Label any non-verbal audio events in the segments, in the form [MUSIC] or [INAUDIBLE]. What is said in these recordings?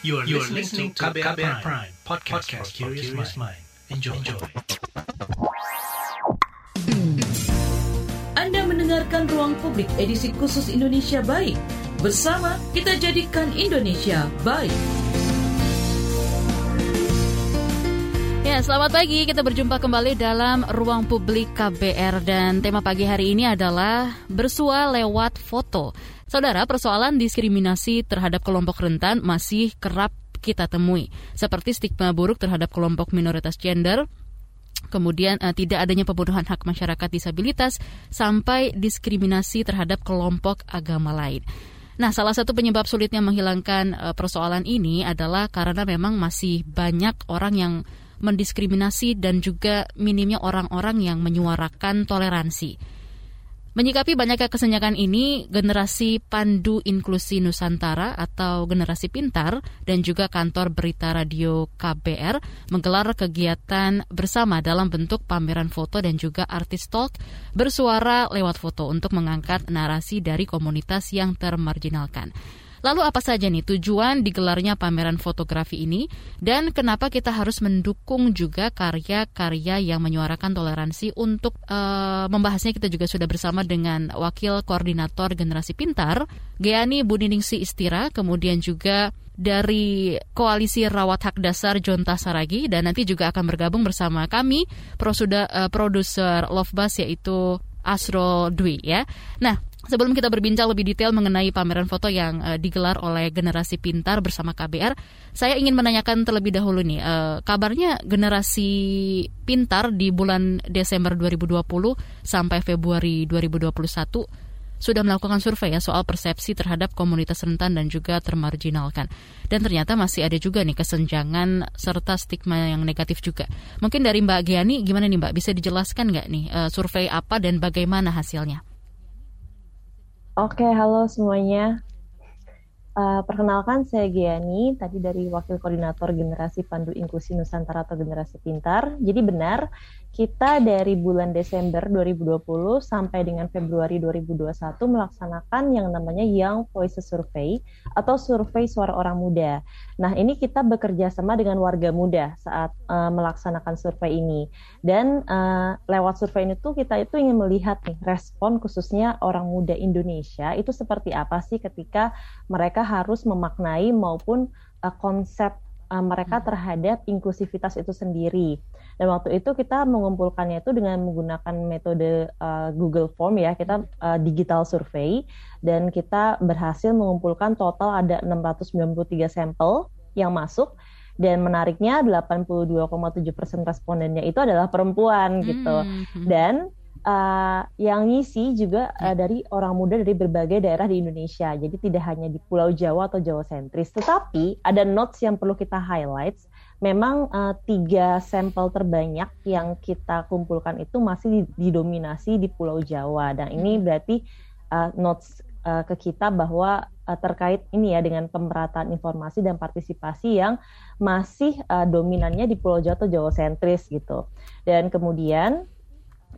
You are, you are listening to KBR, KBR Prime, Prime podcast, podcast for curious mind. Enjoy. Enjoy. Anda mendengarkan Ruang Publik edisi khusus Indonesia Baik. Bersama kita jadikan Indonesia baik. Ya, selamat pagi. Kita berjumpa kembali dalam Ruang Publik KBR dan tema pagi hari ini adalah bersua lewat foto. Saudara, persoalan diskriminasi terhadap kelompok rentan masih kerap kita temui, seperti stigma buruk terhadap kelompok minoritas gender, kemudian uh, tidak adanya pembunuhan hak masyarakat disabilitas, sampai diskriminasi terhadap kelompok agama lain. Nah, salah satu penyebab sulitnya menghilangkan uh, persoalan ini adalah karena memang masih banyak orang yang mendiskriminasi dan juga minimnya orang-orang yang menyuarakan toleransi. Menyikapi banyaknya kesenjangan ini, generasi Pandu Inklusi Nusantara atau generasi pintar dan juga kantor berita radio KBR menggelar kegiatan bersama dalam bentuk pameran foto dan juga artis talk bersuara lewat foto untuk mengangkat narasi dari komunitas yang termarginalkan. Lalu apa saja nih tujuan digelarnya pameran fotografi ini dan kenapa kita harus mendukung juga karya-karya yang menyuarakan toleransi untuk uh, membahasnya kita juga sudah bersama dengan Wakil Koordinator Generasi Pintar Geani Budiningsi Istira kemudian juga dari Koalisi Rawat Hak Dasar Jonta Saragi dan nanti juga akan bergabung bersama kami prosuda, uh, produser Love yaitu Asro Dwi ya. Nah, Sebelum kita berbincang lebih detail mengenai pameran foto yang uh, digelar oleh Generasi Pintar bersama KBR, saya ingin menanyakan terlebih dahulu nih, uh, kabarnya Generasi Pintar di bulan Desember 2020 sampai Februari 2021 sudah melakukan survei ya soal persepsi terhadap komunitas rentan dan juga termarginalkan. Dan ternyata masih ada juga nih kesenjangan serta stigma yang negatif juga. Mungkin dari Mbak Giani, gimana nih Mbak? Bisa dijelaskan nggak nih uh, survei apa dan bagaimana hasilnya? Oke, halo semuanya. Uh, perkenalkan saya Giani, tadi dari Wakil Koordinator Generasi Pandu Inklusi Nusantara atau Generasi Pintar. Jadi benar, kita dari bulan Desember 2020 sampai dengan Februari 2021 melaksanakan yang namanya Young Voices Survey atau survei suara orang muda. Nah, ini kita bekerja sama dengan warga muda saat uh, melaksanakan survei ini. Dan uh, lewat survei ini tuh kita itu ingin melihat nih respon khususnya orang muda Indonesia itu seperti apa sih ketika mereka harus memaknai maupun uh, konsep uh, mereka hmm. terhadap inklusivitas itu sendiri. Dan waktu itu kita mengumpulkannya itu dengan menggunakan metode uh, Google Form ya, kita uh, digital survey dan kita berhasil mengumpulkan total ada 693 sampel yang masuk dan menariknya 82,7 persen respondennya itu adalah perempuan gitu. Hmm. Dan uh, yang ngisi juga uh, dari orang muda dari berbagai daerah di Indonesia. Jadi tidak hanya di Pulau Jawa atau Jawa sentris, tetapi ada notes yang perlu kita highlight. Memang uh, tiga sampel terbanyak yang kita kumpulkan itu masih didominasi di Pulau Jawa. Dan ini hmm. berarti uh, notes uh, ke kita bahwa uh, terkait ini ya dengan pemerataan informasi dan partisipasi yang masih uh, dominannya di Pulau Jawa atau Jawa sentris gitu. Dan kemudian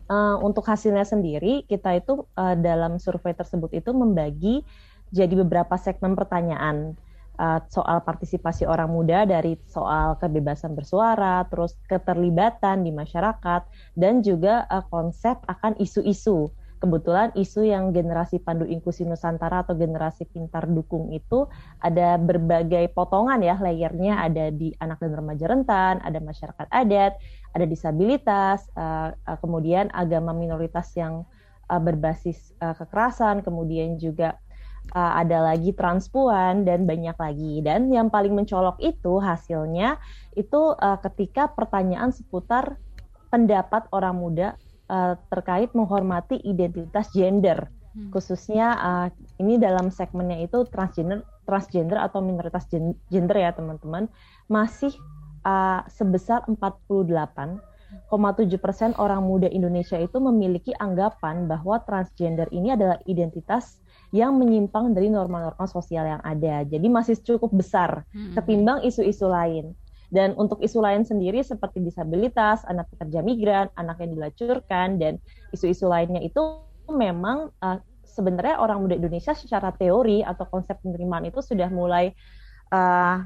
uh, untuk hasilnya sendiri kita itu uh, dalam survei tersebut itu membagi jadi beberapa segmen pertanyaan uh, soal partisipasi orang muda dari soal kebebasan bersuara, terus keterlibatan di masyarakat dan juga uh, konsep akan isu-isu. Kebetulan isu yang generasi pandu inklusi Nusantara atau generasi pintar dukung itu ada berbagai potongan ya layernya. Ada di anak dan remaja rentan, ada masyarakat adat, ada disabilitas, uh, kemudian agama minoritas yang berbasis kekerasan, kemudian juga uh, ada lagi transpuan dan banyak lagi. Dan yang paling mencolok itu hasilnya itu uh, ketika pertanyaan seputar pendapat orang muda uh, terkait menghormati identitas gender hmm. khususnya uh, ini dalam segmennya itu transgender transgender atau minoritas gender ya teman-teman masih uh, sebesar 48,7 persen orang muda Indonesia itu memiliki anggapan bahwa transgender ini adalah identitas yang menyimpang dari norma-norma sosial yang ada. Jadi masih cukup besar hmm. ketimbang isu-isu lain. Dan untuk isu lain sendiri seperti disabilitas, anak pekerja migran, anak yang dilacurkan, dan isu-isu lainnya itu memang uh, sebenarnya orang muda Indonesia secara teori atau konsep penerimaan itu sudah mulai uh,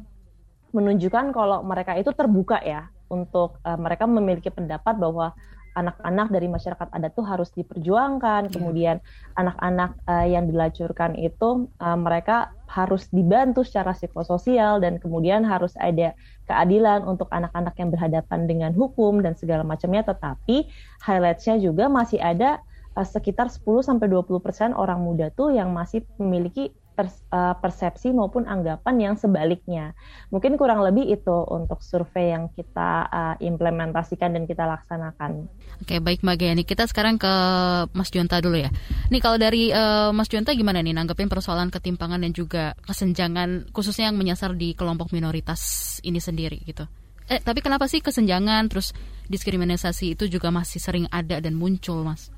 menunjukkan kalau mereka itu terbuka ya untuk uh, mereka memiliki pendapat bahwa anak-anak dari masyarakat adat tuh harus diperjuangkan. Yeah. Kemudian anak-anak uh, yang dilacurkan itu uh, mereka harus dibantu secara psikososial dan kemudian harus ada keadilan untuk anak-anak yang berhadapan dengan hukum dan segala macamnya. Tetapi highlightsnya juga masih ada uh, sekitar 10 sampai 20 persen orang muda tuh yang masih memiliki Eh, persepsi maupun anggapan yang sebaliknya. Mungkin kurang lebih itu untuk survei yang kita uh, implementasikan dan kita laksanakan. Oke, baik Mbak Gayani. Kita sekarang ke Mas Jonta dulu ya. Nih kalau dari uh, Mas Jonta gimana nih nanggepin persoalan ketimpangan dan juga kesenjangan khususnya yang menyasar di kelompok minoritas ini sendiri gitu. Eh, tapi kenapa sih kesenjangan terus diskriminasi itu juga masih sering ada dan muncul, Mas?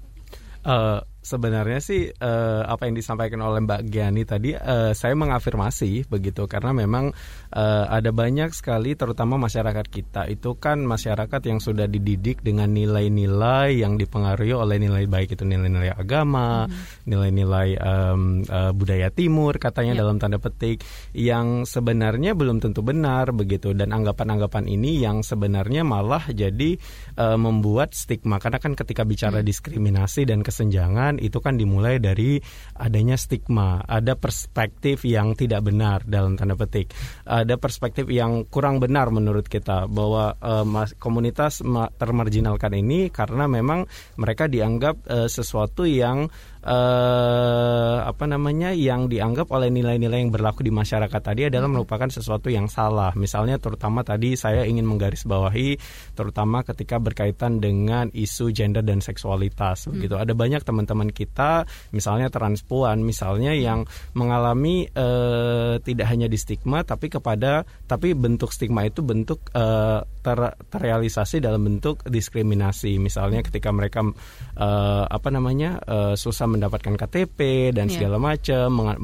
Uh, sebenarnya sih uh, apa yang disampaikan oleh Mbak Giani tadi uh, saya mengafirmasi begitu karena memang uh, ada banyak sekali terutama masyarakat kita itu kan masyarakat yang sudah dididik dengan nilai-nilai yang dipengaruhi oleh nilai baik itu nilai-nilai agama, hmm. nilai-nilai um, uh, budaya timur katanya yeah. dalam tanda petik yang sebenarnya belum tentu benar begitu dan anggapan-anggapan ini yang sebenarnya malah jadi uh, membuat stigma karena kan ketika bicara hmm. diskriminasi dan kesenjangan itu kan dimulai dari adanya stigma, ada perspektif yang tidak benar dalam tanda petik, ada perspektif yang kurang benar menurut kita bahwa uh, komunitas termarginalkan ini karena memang mereka dianggap uh, sesuatu yang uh, apa namanya yang dianggap oleh nilai-nilai yang berlaku di masyarakat tadi adalah merupakan sesuatu yang salah. Misalnya terutama tadi saya ingin menggarisbawahi terutama ketika berkaitan dengan isu gender dan seksualitas begitu. Ada banyak teman-teman kita misalnya transpuan misalnya yang mengalami uh, tidak hanya di stigma tapi kepada tapi bentuk stigma itu bentuk uh, ter, terrealisasi dalam bentuk diskriminasi. Misalnya ketika mereka uh, apa namanya uh, susah mendapatkan KTP dan yeah. segala macam, meng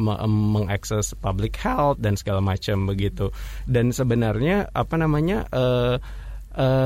mengakses public health dan segala macam begitu. Dan sebenarnya apa namanya uh,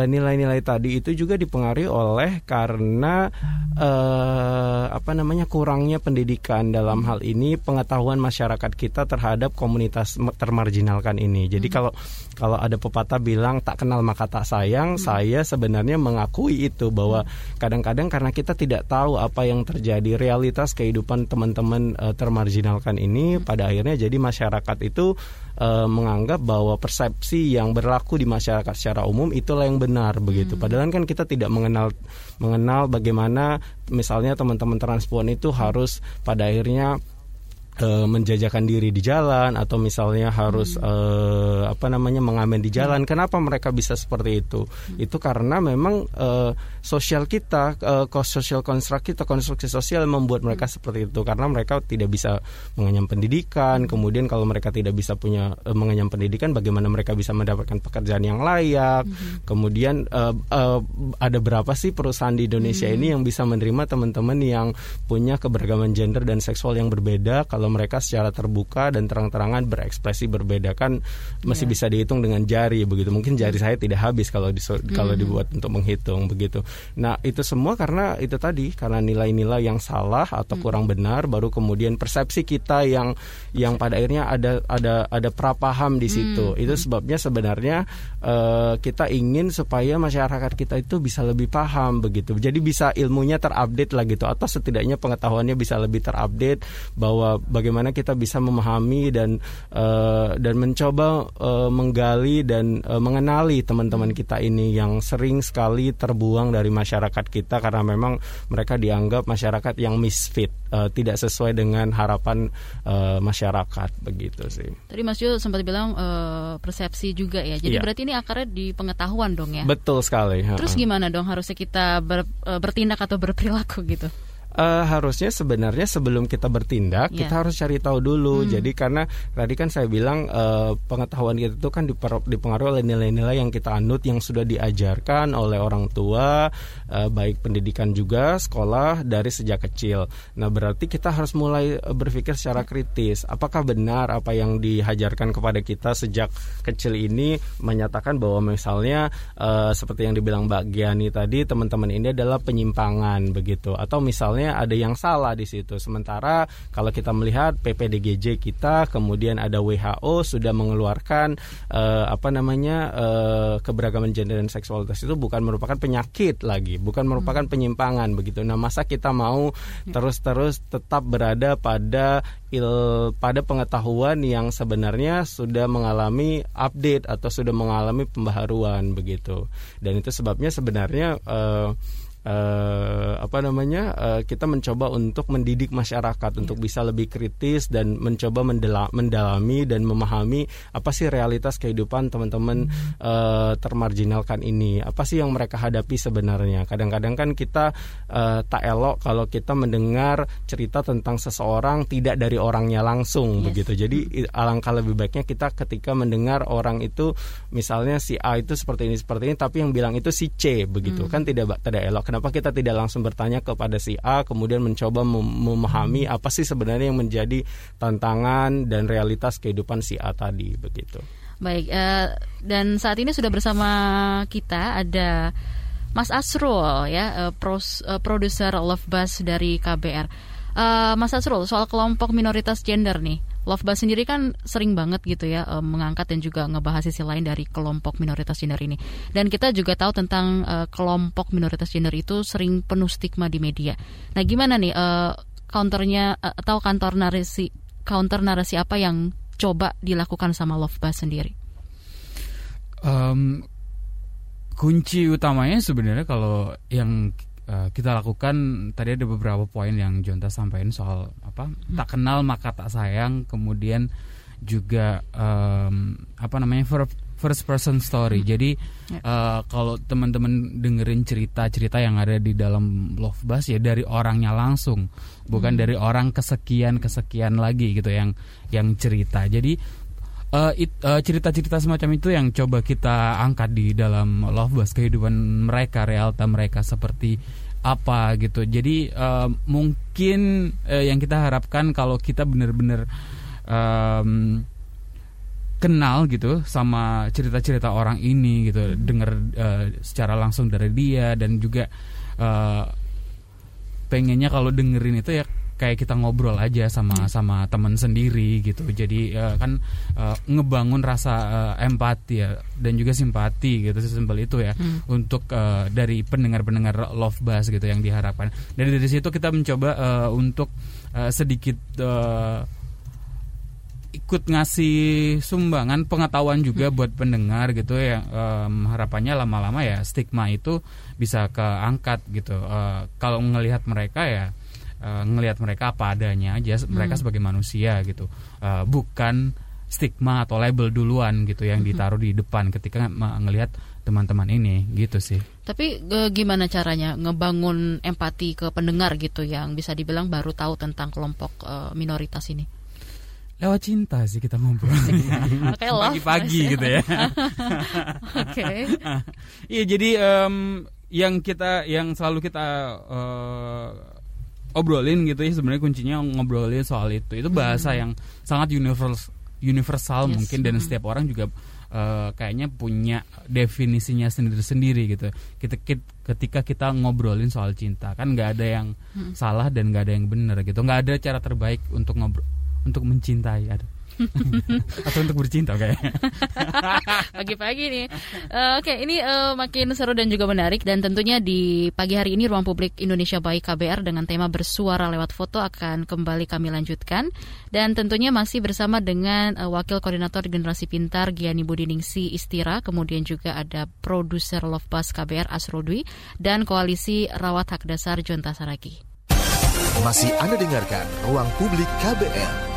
nilai-nilai uh, tadi itu juga dipengaruhi oleh karena uh, apa namanya kurangnya pendidikan dalam hal ini pengetahuan masyarakat kita terhadap komunitas termarginalkan ini. Jadi hmm. kalau kalau ada pepatah bilang tak kenal maka tak sayang, hmm. saya sebenarnya mengakui itu bahwa kadang-kadang karena kita tidak tahu apa yang terjadi realitas kehidupan teman-teman uh, termarginalkan ini hmm. pada akhirnya jadi masyarakat itu uh, menganggap bahwa persepsi yang berlaku di masyarakat secara umum itulah yang benar begitu. Hmm. Padahal kan kita tidak mengenal mengenal bagaimana misalnya teman-teman transpuan itu harus pada akhirnya uh, menjajakan diri di jalan atau misalnya harus hmm. uh, apa namanya mengamen di jalan. Hmm. Kenapa mereka bisa seperti itu? Hmm. Itu karena memang uh, sosial kita, uh, sosial konstruk kita, konstruksi sosial membuat mereka hmm. seperti itu karena mereka tidak bisa mengenyam pendidikan. Kemudian kalau mereka tidak bisa punya uh, mengenyam pendidikan, bagaimana mereka bisa mendapatkan pekerjaan yang layak? Hmm. Kemudian uh, uh, ada berapa sih perusahaan di Indonesia hmm. ini yang bisa menerima teman-teman yang punya keberagaman gender dan seksual yang berbeda? Kalau kalau mereka secara terbuka dan terang-terangan berekspresi berbeda kan masih yeah. bisa dihitung dengan jari begitu mungkin jari saya tidak habis kalau di, hmm. kalau dibuat untuk menghitung begitu nah itu semua karena itu tadi karena nilai-nilai yang salah atau hmm. kurang benar baru kemudian persepsi kita yang yang pada akhirnya ada ada ada prapaham di situ hmm. itu sebabnya sebenarnya uh, kita ingin supaya masyarakat kita itu bisa lebih paham begitu jadi bisa ilmunya terupdate lah gitu atau setidaknya pengetahuannya bisa lebih terupdate bahwa bagaimana kita bisa memahami dan uh, dan mencoba uh, menggali dan uh, mengenali teman-teman kita ini yang sering sekali terbuang dari masyarakat kita karena memang mereka dianggap masyarakat yang misfit, uh, tidak sesuai dengan harapan uh, masyarakat begitu sih. Tadi Mas Jo sempat bilang uh, persepsi juga ya. Jadi iya. berarti ini akarnya di pengetahuan dong ya. Betul sekali. Terus gimana dong harusnya kita ber, bertindak atau berperilaku gitu? Uh, harusnya sebenarnya sebelum kita bertindak yeah. kita harus cari tahu dulu. Hmm. Jadi karena tadi kan saya bilang uh, pengetahuan kita itu kan dipengaruhi oleh nilai-nilai yang kita anut yang sudah diajarkan oleh orang tua, uh, baik pendidikan juga sekolah dari sejak kecil. Nah berarti kita harus mulai berpikir secara kritis. Apakah benar apa yang dihajarkan kepada kita sejak kecil ini menyatakan bahwa misalnya uh, seperti yang dibilang Mbak Giani tadi teman-teman ini adalah penyimpangan begitu atau misalnya sebenarnya ada yang salah di situ. Sementara kalau kita melihat PPDGJ kita, kemudian ada WHO sudah mengeluarkan uh, apa namanya uh, keberagaman gender dan seksualitas itu bukan merupakan penyakit lagi, bukan merupakan hmm. penyimpangan begitu. Nah, masa kita mau terus-terus tetap berada pada il pada pengetahuan yang sebenarnya sudah mengalami update atau sudah mengalami pembaharuan begitu. Dan itu sebabnya sebenarnya uh, uh, apa namanya uh, kita mencoba untuk mendidik masyarakat yeah. untuk bisa lebih kritis dan mencoba mendala mendalami dan memahami apa sih realitas kehidupan teman-teman mm. uh, termarginalkan ini apa sih yang mereka hadapi sebenarnya kadang-kadang kan kita uh, tak elok kalau kita mendengar cerita tentang seseorang tidak dari orangnya langsung yes. begitu jadi alangkah lebih baiknya kita ketika mendengar orang itu misalnya si A itu seperti ini seperti ini tapi yang bilang itu si C begitu mm. kan tidak tidak elok kenapa kita tidak langsung bertanya kepada si A kemudian mencoba mem memahami apa sih sebenarnya yang menjadi tantangan dan realitas kehidupan si A tadi begitu. Baik, uh, dan saat ini sudah bersama kita ada Mas Asrul ya, pros, uh, produser Love Bus dari KBR. Mas Asrul, soal kelompok minoritas gender nih. Love Bus sendiri kan sering banget gitu ya uh, mengangkat dan juga ngebahas sisi lain dari kelompok minoritas gender ini. Dan kita juga tahu tentang uh, kelompok minoritas gender itu sering penuh stigma di media. Nah, gimana nih uh, counternya uh, atau kantor narasi counter narasi apa yang coba dilakukan sama Love Bus sendiri? Um, kunci utamanya sebenarnya kalau yang uh, kita lakukan tadi ada beberapa poin yang Jonta sampaikan soal apa hmm. tak kenal maka tak sayang kemudian juga um, apa namanya first person story. Hmm. Jadi uh, kalau teman-teman dengerin cerita-cerita yang ada di dalam Love Bus ya dari orangnya langsung, bukan hmm. dari orang kesekian kesekian lagi gitu yang yang cerita. Jadi uh, uh, cerita-cerita semacam itu yang coba kita angkat di dalam Love Bus kehidupan mereka realita mereka seperti apa gitu jadi uh, mungkin uh, yang kita harapkan kalau kita benar-benar um, kenal gitu sama cerita-cerita orang ini gitu hmm. dengar uh, secara langsung dari dia dan juga uh, pengennya kalau dengerin itu ya kayak kita ngobrol aja sama hmm. sama teman sendiri gitu jadi uh, kan uh, ngebangun rasa uh, empati ya dan juga simpati gitu sesimpel itu ya hmm. untuk uh, dari pendengar-pendengar love buzz gitu yang diharapkan dan dari situ kita mencoba uh, untuk uh, sedikit uh, ikut ngasih sumbangan pengetahuan juga hmm. buat pendengar gitu ya um, harapannya lama-lama ya stigma itu bisa keangkat gitu uh, kalau melihat mereka ya uh, ngelihat mereka apa adanya aja mereka hmm. sebagai manusia gitu uh, bukan stigma atau label duluan gitu yang hmm. ditaruh di depan ketika ngelihat teman-teman ini gitu sih. Tapi e, gimana caranya ngebangun empati ke pendengar gitu yang bisa dibilang baru tahu tentang kelompok e, minoritas ini? Lewat cinta sih kita ngobrol. [LAUGHS] Pagi-pagi gitu ya. [LAUGHS] Oke. Iya jadi um, yang kita yang selalu kita uh, obrolin gitu ya sebenarnya kuncinya ngobrolin soal itu itu bahasa hmm. yang sangat universal universal yes. mungkin dan hmm. setiap orang juga uh, kayaknya punya definisinya sendiri-sendiri gitu kita ketika kita ngobrolin soal cinta kan nggak ada yang hmm. salah dan nggak ada yang benar gitu nggak ada cara terbaik untuk ngobrol untuk mencintai ada atau untuk bercinta kayak [LAUGHS] pagi-pagi nih. Uh, oke okay, ini uh, makin seru dan juga menarik dan tentunya di pagi hari ini ruang publik Indonesia Baik KBR dengan tema bersuara lewat foto akan kembali kami lanjutkan. Dan tentunya masih bersama dengan uh, wakil koordinator generasi pintar Giani Budiningsi Istira kemudian juga ada produser Love Bus KBR Asrodwi dan koalisi rawat hak dasar Jonta Saragi masih Anda dengarkan Ruang Publik KBR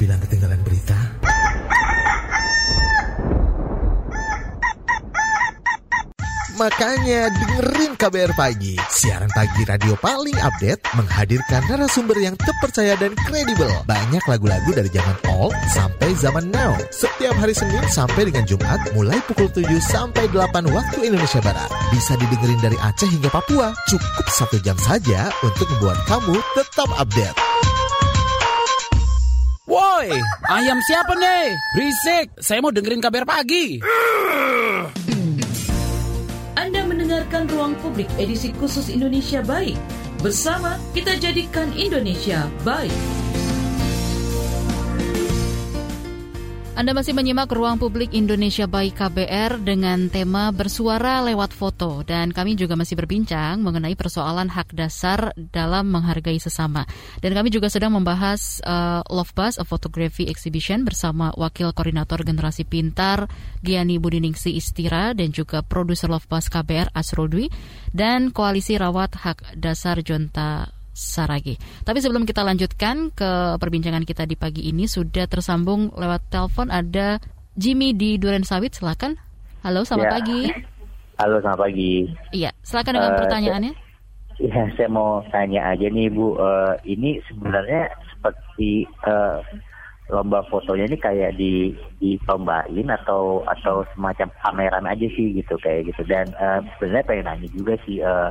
dibilang ketinggalan berita? Makanya dengerin KBR Pagi, siaran pagi radio paling update menghadirkan narasumber yang terpercaya dan kredibel. Banyak lagu-lagu dari zaman old sampai zaman now. Setiap hari Senin sampai dengan Jumat mulai pukul 7 sampai 8 waktu Indonesia Barat. Bisa didengerin dari Aceh hingga Papua. Cukup satu jam saja untuk membuat kamu tetap update. Woi, ayam siapa nih? Berisik, saya mau dengerin kabar pagi. Anda mendengarkan Ruang Publik edisi khusus Indonesia Baik. Bersama kita jadikan Indonesia baik. Anda masih menyimak Ruang Publik Indonesia Baik KBR dengan tema bersuara lewat foto dan kami juga masih berbincang mengenai persoalan hak dasar dalam menghargai sesama. Dan kami juga sedang membahas uh, Love Bus, a Photography Exhibition bersama Wakil Koordinator Generasi Pintar Giani Budiningsi Istira dan juga produser Love Bus KBR Asrul dan Koalisi Rawat Hak Dasar Jonta Saragi. Tapi sebelum kita lanjutkan ke perbincangan kita di pagi ini sudah tersambung lewat telepon ada Jimmy di Duren Sawit. Silakan. Halo, selamat Ya. pagi. Halo, selamat pagi. Iya, silakan dengan Eh, pertanyaannya. Ya, saya mau tanya aja nih Bu, Eh, ini sebenarnya seperti eh, lomba fotonya ini kayak di dilombain atau atau semacam pameran aja sih gitu kayak gitu. Dan eh, sebenarnya pengen nanya juga sih eh,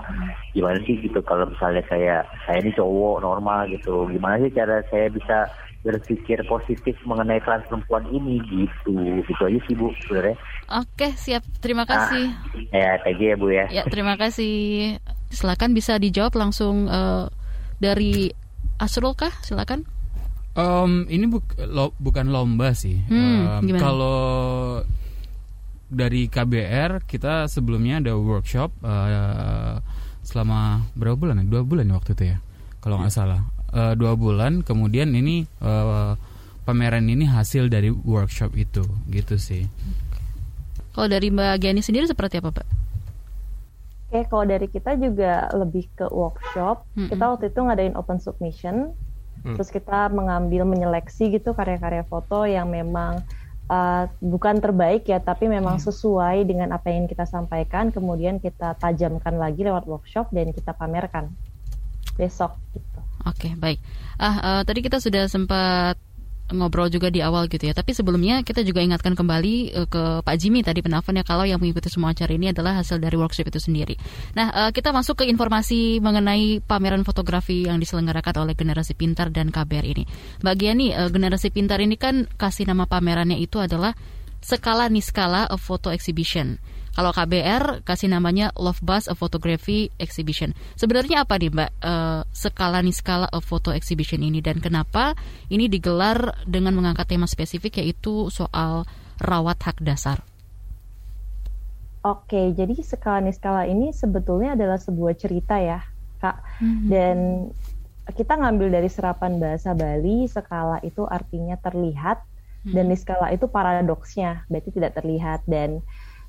gimana sih gitu kalau misalnya saya saya ini cowok normal gitu, gimana sih cara saya bisa berpikir positif mengenai kelas perempuan ini gitu, gitu aja sih Bu sebenarnya. Oke, siap. Terima kasih. Ya, thank you ya Bu ya. Ya, terima kasih. Silakan bisa dijawab langsung eh, dari Asrul kah? Silakan. Em, ini buk- lo- bukan lomba sih. Hmm, gimana? kalau dari KBR kita sebelumnya ada workshop eh, selama berapa bulan? ya? Dua bulan ya waktu itu ya, kalau nggak salah. Eh, dua bulan. Kemudian ini eh, pameran ini hasil dari workshop itu, gitu sih. Kalau dari Mbak Giani sendiri seperti apa, Mbak? Oke, kalau dari kita juga lebih ke workshop. Mm-mm. Kita waktu itu ngadain open submission, Hmm. terus kita mengambil menyeleksi gitu karya-karya foto yang memang uh, bukan terbaik ya, tapi memang sesuai dengan apa yang kita sampaikan. Kemudian kita tajamkan lagi lewat workshop dan kita pamerkan besok. Gitu. Oke, baik. Ah, eh, tadi kita sudah sempat ngobrol juga di awal gitu ya. Tapi sebelumnya kita juga ingatkan kembali eh, ke Pak Jimmy tadi penelponnya kalau yang mengikuti semua acara ini adalah hasil dari workshop itu sendiri. Nah, eh, kita masuk ke informasi mengenai pameran fotografi yang diselenggarakan oleh Generasi Pintar dan KBR ini. Mbak Giani, eh, Generasi Pintar ini kan kasih nama pamerannya itu adalah Skala Niskala a Photo Exhibition. Kalau KBR kasih namanya Love Bus a Photography Exhibition. Sebenarnya apa nih Mbak eh, skala niskala a Photo Exhibition ini dan kenapa ini digelar dengan mengangkat tema spesifik yaitu soal rawat hak dasar? Oke, jadi skala niskala ini sebetulnya adalah sebuah cerita ya, Kak. Dan kita ngambil dari serapan bahasa Bali, skala itu artinya terlihat dan niskala itu paradoksnya, berarti tidak terlihat dan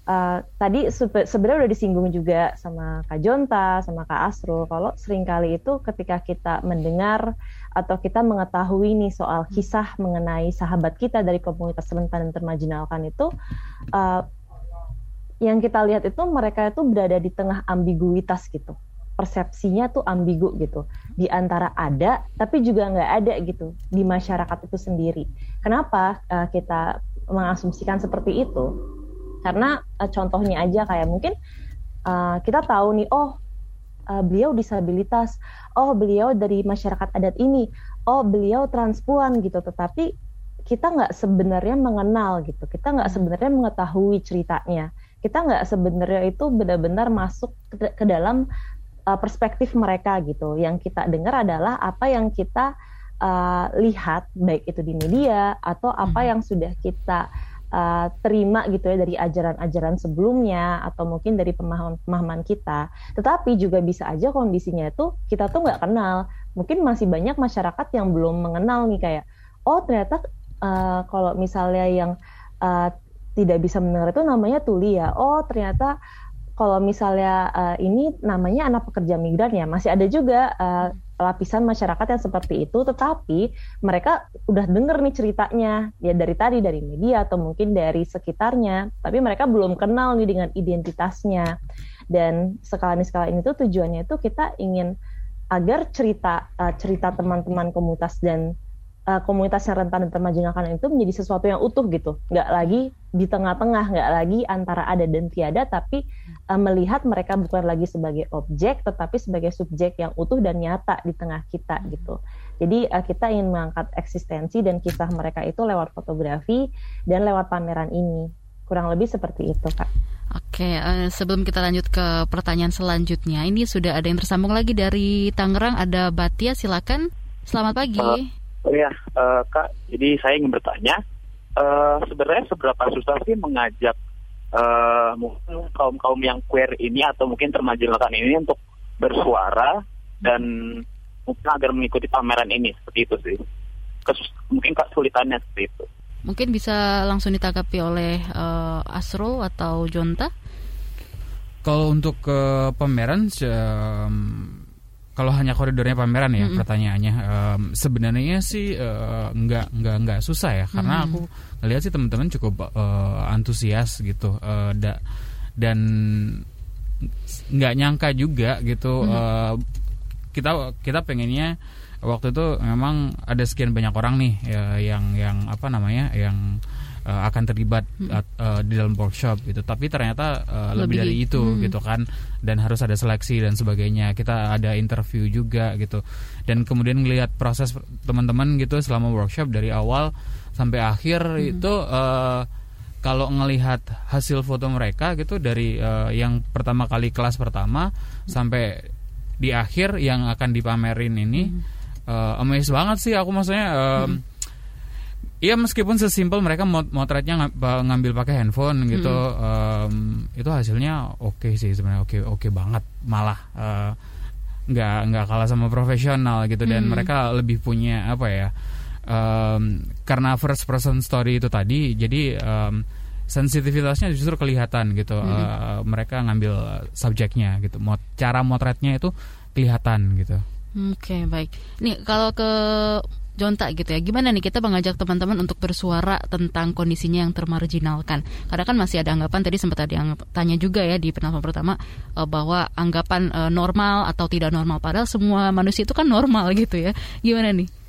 uh, tadi sebe- sebenarnya udah disinggung juga sama Kak Jonta, sama Kak Asro, kalau sering kali itu ketika kita mendengar atau kita mengetahui nih soal kisah mengenai sahabat kita dari komunitas rentan dan termajinalkan itu uh, yang kita lihat itu mereka itu berada di tengah ambiguitas gitu. Persepsinya tuh ambigu gitu. Di antara ada tapi juga nggak ada gitu di masyarakat itu sendiri. Kenapa uh, kita mengasumsikan seperti itu karena uh, contohnya aja kayak mungkin uh, kita tahu nih oh uh, beliau disabilitas oh beliau dari masyarakat adat ini oh beliau transpuan gitu. Tetapi kita nggak sebenarnya mengenal gitu. Kita nggak sebenarnya mengetahui ceritanya. Kita nggak sebenarnya itu benar-benar masuk ke, ke dalam uh, perspektif mereka gitu. Yang kita dengar adalah apa yang kita uh, lihat baik itu di media atau apa yang sudah kita uh, terima gitu ya dari ajaran-ajaran sebelumnya atau mungkin dari pemahaman-pemahaman kita tetapi juga bisa aja kondisinya itu kita tuh nggak kenal mungkin masih banyak masyarakat yang belum mengenal nih kayak oh ternyata uh, kalau misalnya yang uh, tidak bisa mendengar itu namanya tuli ya. Oh ternyata kalau misalnya uh, ini namanya anak pekerja migran ya. Masih ada juga uh, lapisan masyarakat yang seperti itu, tetapi mereka udah denger nih ceritanya ya dari tadi dari media atau mungkin dari sekitarnya, tapi mereka belum kenal nih dengan identitasnya. Dan skala ini skala ini tuh tujuannya itu kita ingin agar cerita uh, cerita teman-teman komunitas dan uh, komunitas yang rentan dan termarginalkan itu menjadi sesuatu yang utuh gitu, nggak lagi di tengah-tengah, nggak lagi antara ada dan tiada, tapi uh, melihat mereka bukan lagi sebagai objek, tetapi sebagai subjek yang utuh dan nyata di tengah kita gitu. Jadi uh, kita ingin mengangkat eksistensi dan kisah mereka itu lewat fotografi dan lewat pameran ini. Kurang lebih seperti itu, Kak. Oke, uh, sebelum kita lanjut ke pertanyaan selanjutnya, ini sudah ada yang tersambung lagi dari Tangerang, ada Batia, silakan. Selamat pagi. Uh, oh ya, uh, Kak, jadi saya ingin bertanya, uh, sebenarnya seberapa susah sih mengajak uh, mungkin kaum kaum yang queer ini atau mungkin termarginalkan ini untuk bersuara dan mungkin agar mengikuti pameran ini seperti itu sih. Kesus mungkin kesulitannya seperti itu. Mungkin bisa langsung ditanggapi oleh uh, Asro atau Jonta? Kalau untuk ke pameran kalau hanya koridornya pameran ya mm -hmm. pertanyaannya um, sebenarnya sih uh, nggak nggak nggak susah ya karena mm -hmm. aku lihat sih teman-teman cukup uh, antusias gitu uh, da dan nggak nyangka juga gitu mm -hmm. uh, kita kita pengennya waktu itu memang ada sekian banyak orang nih ya, yang yang apa namanya yang uh, akan terlibat hmm. uh, di dalam workshop gitu tapi ternyata uh, lebih, lebih dari itu hmm. gitu kan dan harus ada seleksi dan sebagainya kita ada interview juga gitu dan kemudian melihat proses teman-teman gitu selama workshop dari awal sampai akhir hmm. itu uh, kalau ngelihat hasil foto mereka gitu dari uh, yang pertama kali kelas pertama hmm. sampai di akhir yang akan dipamerin ini hmm. uh, amazed banget sih aku maksudnya uh, hmm Iya meskipun sesimpel mereka mot motretnya ng ngambil pakai handphone gitu, hmm. um, itu hasilnya oke okay sih sebenarnya oke okay, oke okay banget malah uh, nggak nggak kalah sama profesional gitu dan hmm. mereka lebih punya apa ya um, karena first person story itu tadi jadi um, sensitivitasnya justru kelihatan gitu hmm. uh, mereka ngambil subjeknya gitu Mot cara motretnya itu kelihatan gitu. Oke okay, baik. Nih kalau ke Jonta gitu ya. Gimana nih kita mengajak teman-teman untuk bersuara tentang kondisinya yang termarginalkan? Karena kan masih ada anggapan tadi sempat ada yang tanya juga ya di penelpon pertama uh, bahwa anggapan uh, normal atau tidak normal padahal semua manusia itu kan normal gitu ya. Gimana nih?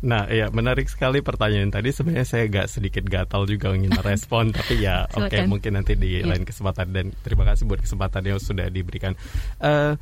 Nah, ya menarik sekali pertanyaan tadi. Sebenarnya saya agak sedikit gatal juga ingin [LAUGHS] merespon, tapi ya oke okay, mungkin nanti di yeah. lain kesempatan dan terima kasih buat kesempatan yang sudah diberikan. Uh,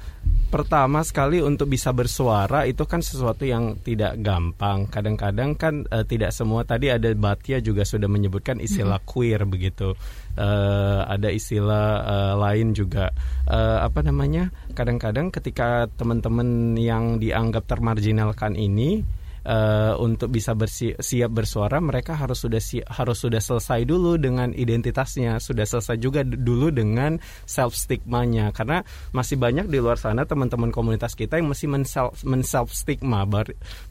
pertama sekali untuk bisa bersuara itu kan sesuatu yang tidak gampang. Kadang-kadang kan uh, tidak semua. Tadi ada Batia juga sudah menyebutkan istilah mm-hmm. queer begitu. Uh, ada istilah uh, lain juga uh, apa namanya? Kadang-kadang ketika teman-teman yang dianggap termarginalkan ini uh, untuk bisa bersi siap bersuara mereka harus sudah si harus sudah selesai dulu dengan identitasnya. Sudah selesai juga dulu dengan self stigmanya karena masih banyak di luar sana teman-teman komunitas kita yang masih men self stigma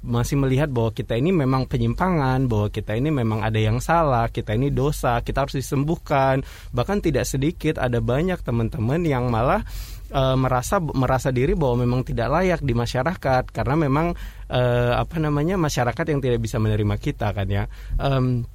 masih melihat bahwa kita ini memang penyimpangan bahwa kita ini memang ada yang salah kita ini dosa kita harus disembuhkan. Bahkan tidak sedikit ada banyak teman-teman yang malah uh, merasa merasa diri bahwa memang tidak layak di masyarakat karena memang uh, apa namanya masyarakat yang tidak bisa menerima kita kan ya. Um,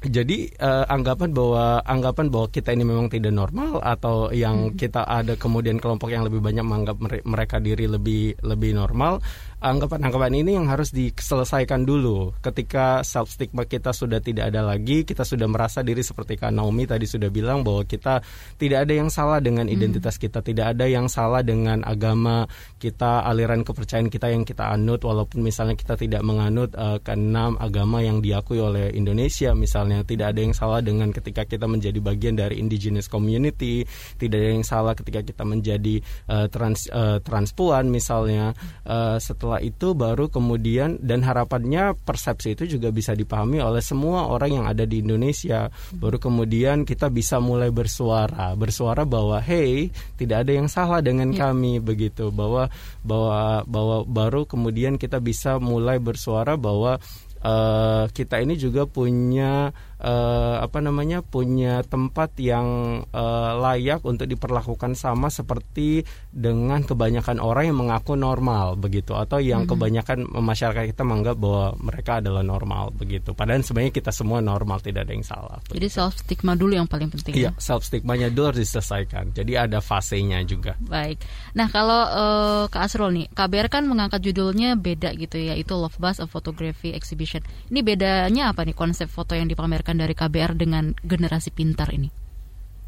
jadi uh, anggapan bahwa anggapan bahwa kita ini memang tidak normal atau yang kita ada kemudian kelompok yang lebih banyak menganggap mereka diri lebih lebih normal anggapan-anggapan ini yang harus diselesaikan dulu. Ketika self stigma kita sudah tidak ada lagi, kita sudah merasa diri seperti Kak Naomi tadi sudah bilang bahwa kita tidak ada yang salah dengan hmm. identitas hmm. kita, tidak ada yang salah dengan agama kita, aliran kepercayaan kita yang kita anut walaupun misalnya kita tidak menganut uh, keenam agama yang diakui oleh Indonesia misalnya, tidak ada yang salah dengan ketika kita menjadi bagian dari indigenous community, tidak ada yang salah ketika kita menjadi uh, trans uh, transpuan misalnya uh, setelah setelah itu baru kemudian dan harapannya persepsi itu juga bisa dipahami oleh semua orang yang ada di Indonesia. Baru kemudian kita bisa mulai bersuara, bersuara bahwa hey, tidak ada yang salah dengan ya. kami begitu. Bahwa bahwa bahwa baru kemudian kita bisa mulai bersuara bahwa uh, kita ini juga punya uh, apa namanya punya tempat yang uh, layak untuk diperlakukan sama seperti dengan kebanyakan orang yang mengaku normal begitu atau yang hmm. kebanyakan masyarakat kita menganggap bahwa mereka adalah normal begitu. Padahal sebenarnya kita semua normal tidak ada yang salah. Begitu. Jadi self stigma dulu yang paling penting. Iya, ya? self stigmanya dulu harus diselesaikan. Jadi ada fasenya juga. Baik. Nah kalau uh, Kak Asrul nih, KBR kan mengangkat judulnya beda gitu ya, itu Love Bus a Photography Exhibition. Ini bedanya apa nih konsep foto yang dipamerkan dari KBR dengan generasi pintar ini?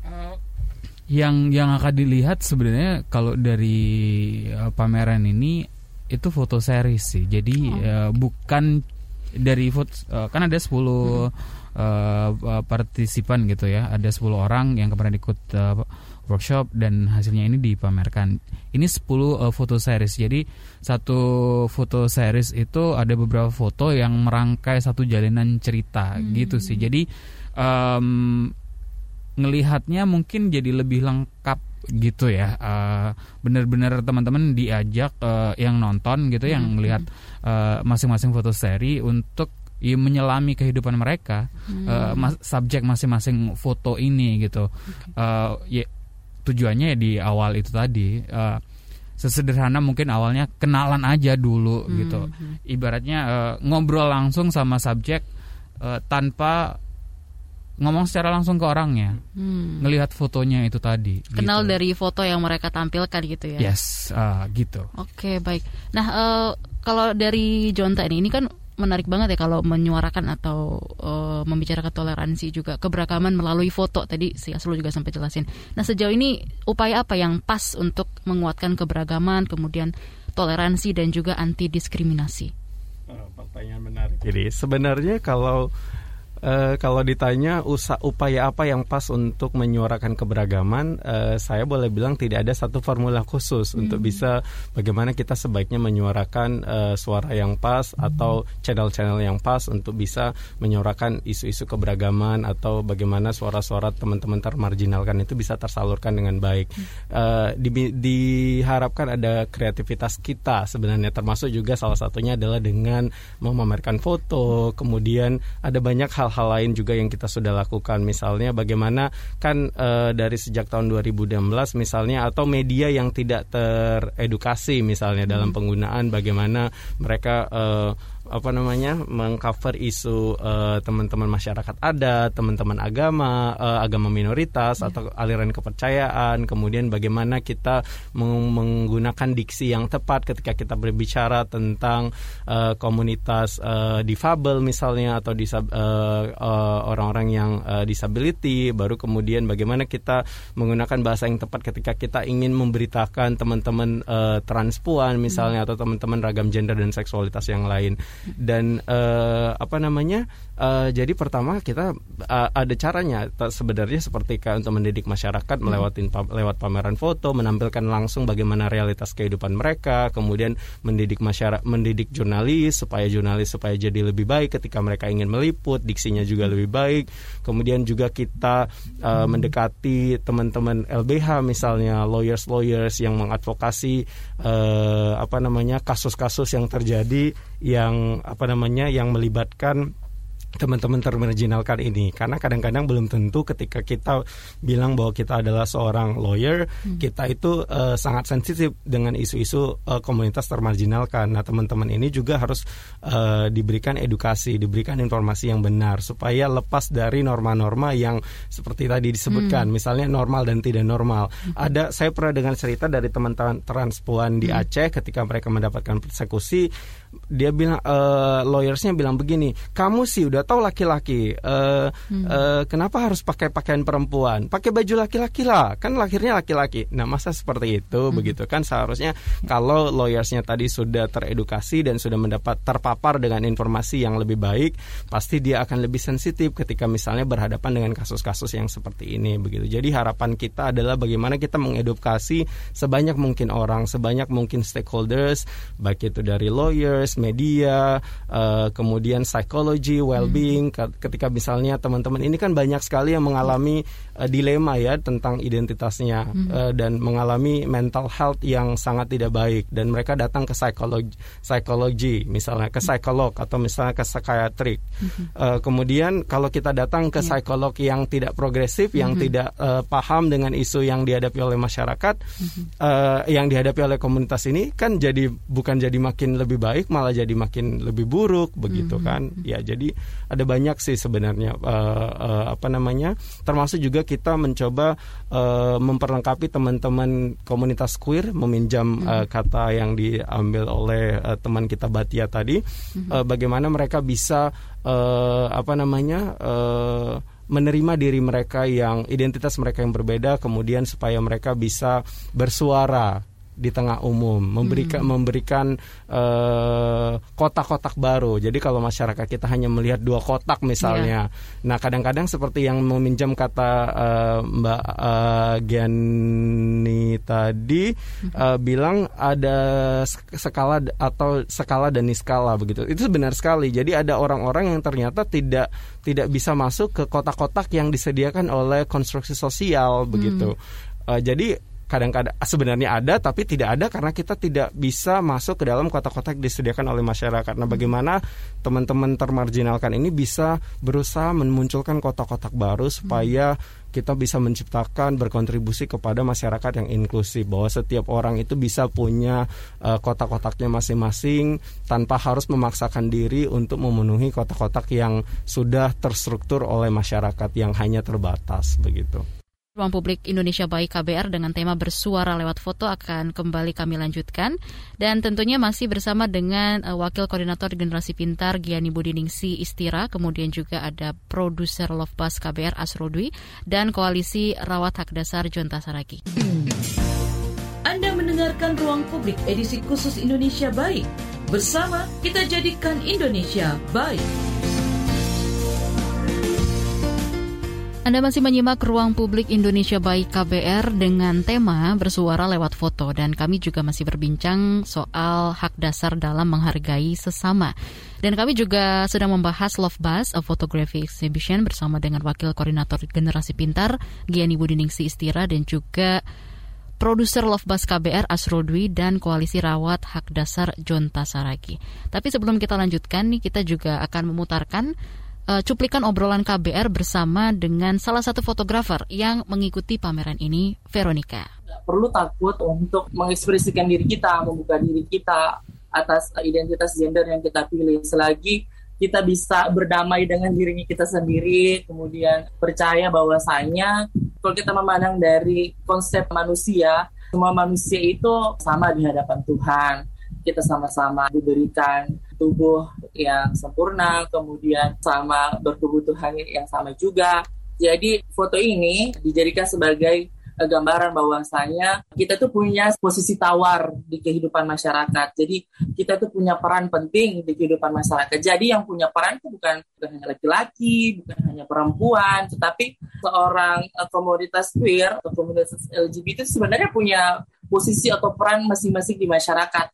Uh, yang yang akan dilihat sebenarnya kalau dari uh, pameran ini itu foto series sih. Jadi oh. uh, bukan dari foto uh, kan ada 10 hmm. uh, partisipan gitu ya. Ada 10 orang yang kemarin ikut uh, workshop dan hasilnya ini dipamerkan. Ini 10 uh, foto series. Jadi satu foto series itu ada beberapa foto yang merangkai satu jalinan cerita hmm. gitu sih. Jadi um, ngelihatnya mungkin jadi lebih lengkap gitu ya uh, benar-benar teman-teman diajak uh, yang nonton gitu hmm. yang melihat uh, masing-masing foto seri untuk ya, menyelami kehidupan mereka hmm. uh, mas, subjek masing-masing foto ini gitu okay. uh, ya tujuannya ya di awal itu tadi uh, sesederhana mungkin awalnya kenalan aja dulu hmm. gitu hmm. ibaratnya uh, ngobrol langsung sama subjek uh, tanpa ngomong secara langsung ke orangnya, hmm. ngelihat fotonya itu tadi. Kenal gitu. dari foto yang mereka tampilkan gitu ya? Yes, uh, gitu. Oke okay, baik. Nah uh, kalau dari Jonta ini, ini kan menarik banget ya kalau menyuarakan atau uh, membicarakan toleransi juga keberagaman melalui foto tadi si Aslo juga sampai jelasin. Nah sejauh ini upaya apa yang pas untuk menguatkan keberagaman, kemudian toleransi dan juga anti diskriminasi? Oh, pertanyaan menarik. Jadi sebenarnya kalau Uh, kalau ditanya usaha upaya apa yang pas untuk menyuarakan keberagaman, uh, saya boleh bilang tidak ada satu formula khusus hmm. untuk bisa bagaimana kita sebaiknya menyuarakan uh, suara yang pas hmm. atau channel-channel yang pas untuk bisa menyuarakan isu-isu keberagaman atau bagaimana suara-suara teman-teman termarginalkan itu bisa tersalurkan dengan baik. Uh, di, diharapkan ada kreativitas kita sebenarnya termasuk juga salah satunya adalah dengan memamerkan foto, kemudian ada banyak hal hal lain juga yang kita sudah lakukan misalnya bagaimana kan e, dari sejak tahun 2016 misalnya atau media yang tidak teredukasi misalnya hmm. dalam penggunaan bagaimana mereka e, apa namanya mengcover isu uh, teman-teman masyarakat adat, teman-teman agama, uh, agama minoritas yeah. atau aliran kepercayaan, kemudian bagaimana kita meng menggunakan diksi yang tepat ketika kita berbicara tentang uh, komunitas uh, difabel misalnya atau disab orang-orang uh, uh, yang uh, disability, baru kemudian bagaimana kita menggunakan bahasa yang tepat ketika kita ingin memberitakan teman-teman uh, transpuan misalnya mm. atau teman-teman ragam gender dan seksualitas yang lain dan uh, apa namanya uh, jadi pertama kita uh, ada caranya sebenarnya seperti kayak untuk mendidik masyarakat hmm. melewatin lewat pameran foto menampilkan langsung bagaimana realitas kehidupan mereka kemudian mendidik masyarakat mendidik jurnalis supaya jurnalis supaya jadi lebih baik ketika mereka ingin meliput diksinya juga lebih baik kemudian juga kita uh, mendekati teman-teman LBH misalnya lawyers lawyers yang mengadvokasi uh, apa namanya kasus-kasus yang terjadi yang apa namanya yang melibatkan teman-teman termarginalkan ini karena kadang-kadang belum tentu ketika kita bilang bahwa kita adalah seorang lawyer hmm. kita itu uh, sangat sensitif dengan isu-isu uh, komunitas termarginalkan. Nah teman-teman ini juga harus uh, diberikan edukasi, diberikan informasi yang benar supaya lepas dari norma-norma yang seperti tadi disebutkan, hmm. misalnya normal dan tidak normal. Hmm. Ada saya pernah dengar cerita dari teman-teman transpuan di hmm. Aceh ketika mereka mendapatkan persekusi, dia bilang uh, lawyersnya bilang begini, kamu sih udah tahu laki-laki uh, hmm. uh, kenapa harus pakai pakaian perempuan pakai baju laki-laki lah kan lahirnya laki-laki nah masa seperti itu hmm. begitu kan seharusnya kalau lawyersnya tadi sudah teredukasi dan sudah mendapat terpapar dengan informasi yang lebih baik pasti dia akan lebih sensitif ketika misalnya berhadapan dengan kasus-kasus yang seperti ini begitu jadi harapan kita adalah bagaimana kita mengedukasi sebanyak mungkin orang sebanyak mungkin stakeholders baik itu dari lawyers media uh, kemudian psikologi well disturbing ketika misalnya teman-teman ini kan banyak sekali yang mengalami uh, dilema ya tentang identitasnya hmm. uh, dan mengalami mental health yang sangat tidak baik dan mereka datang ke psikologi psikologi misalnya ke psikolog atau misalnya ke psikiatrik. Hmm. Uh, kemudian kalau kita datang ke yeah. psikolog yang tidak progresif, yang hmm. tidak uh, paham dengan isu yang dihadapi oleh masyarakat, hmm. uh, yang dihadapi oleh komunitas ini kan jadi bukan jadi makin lebih baik, malah jadi makin lebih buruk begitu hmm. kan? Ya jadi ada banyak sih sebenarnya uh, uh, apa namanya, termasuk juga kita mencoba uh, memperlengkapi teman-teman komunitas queer meminjam hmm. uh, kata yang diambil oleh uh, teman kita Batia tadi, hmm. uh, bagaimana mereka bisa uh, apa namanya uh, menerima diri mereka yang identitas mereka yang berbeda kemudian supaya mereka bisa bersuara di tengah umum memberikan hmm. memberikan uh, kotak-kotak baru jadi kalau masyarakat kita hanya melihat dua kotak misalnya yeah. nah kadang-kadang seperti yang meminjam kata uh, Mbak uh, Gianni tadi hmm. uh, bilang ada skala atau skala dan niskala begitu itu benar sekali jadi ada orang-orang yang ternyata tidak tidak bisa masuk ke kotak-kotak yang disediakan oleh konstruksi sosial begitu hmm. uh, jadi kadang-kadang sebenarnya ada tapi tidak ada karena kita tidak bisa masuk ke dalam kota-kota yang disediakan oleh masyarakat. Nah, bagaimana teman-teman termarginalkan ini bisa berusaha memunculkan kotak-kotak baru supaya kita bisa menciptakan berkontribusi kepada masyarakat yang inklusif bahwa setiap orang itu bisa punya uh, kotak-kotaknya masing-masing tanpa harus memaksakan diri untuk memenuhi kotak-kotak yang sudah terstruktur oleh masyarakat yang hanya terbatas begitu. Ruang Publik Indonesia Baik KBR dengan tema bersuara lewat foto akan kembali kami lanjutkan dan tentunya masih bersama dengan uh, Wakil Koordinator Generasi Pintar Giani Budiningsi Istira, kemudian juga ada produser Love Bus KBR Asrodwi dan Koalisi Rawat Hak Dasar Jonta Saragi. Anda mendengarkan Ruang Publik edisi khusus Indonesia Baik. Bersama kita jadikan Indonesia baik. Anda masih menyimak Ruang Publik Indonesia Baik KBR dengan tema bersuara lewat foto dan kami juga masih berbincang soal hak dasar dalam menghargai sesama. Dan kami juga sedang membahas Love Bus, a photography exhibition bersama dengan Wakil Koordinator Generasi Pintar, Giani Budiningsi Istira dan juga produser Love Bus KBR Asrul Dwi dan Koalisi Rawat Hak Dasar Jonta Saragi. Tapi sebelum kita lanjutkan nih kita juga akan memutarkan uh, cuplikan obrolan KBR bersama dengan salah satu fotografer yang mengikuti pameran ini, Veronica. Perlu takut untuk mengekspresikan diri kita, membuka diri kita atas identitas gender yang kita pilih. Selagi kita bisa berdamai dengan dirinya kita sendiri, kemudian percaya bahwasanya kalau kita memandang dari konsep manusia, semua manusia itu sama di hadapan Tuhan. Kita sama-sama diberikan tubuh yang sempurna, kemudian sama berkebutuhan yang sama juga. Jadi foto ini dijadikan sebagai eh, gambaran bahwasanya kita tuh punya posisi tawar di kehidupan masyarakat. Jadi kita tuh punya peran penting di kehidupan masyarakat. Jadi yang punya peran itu bukan, bukan hanya laki-laki, bukan hanya perempuan, tetapi seorang uh, komoditas queer atau komunitas LGBT sebenarnya punya posisi atau peran masing-masing di masyarakat.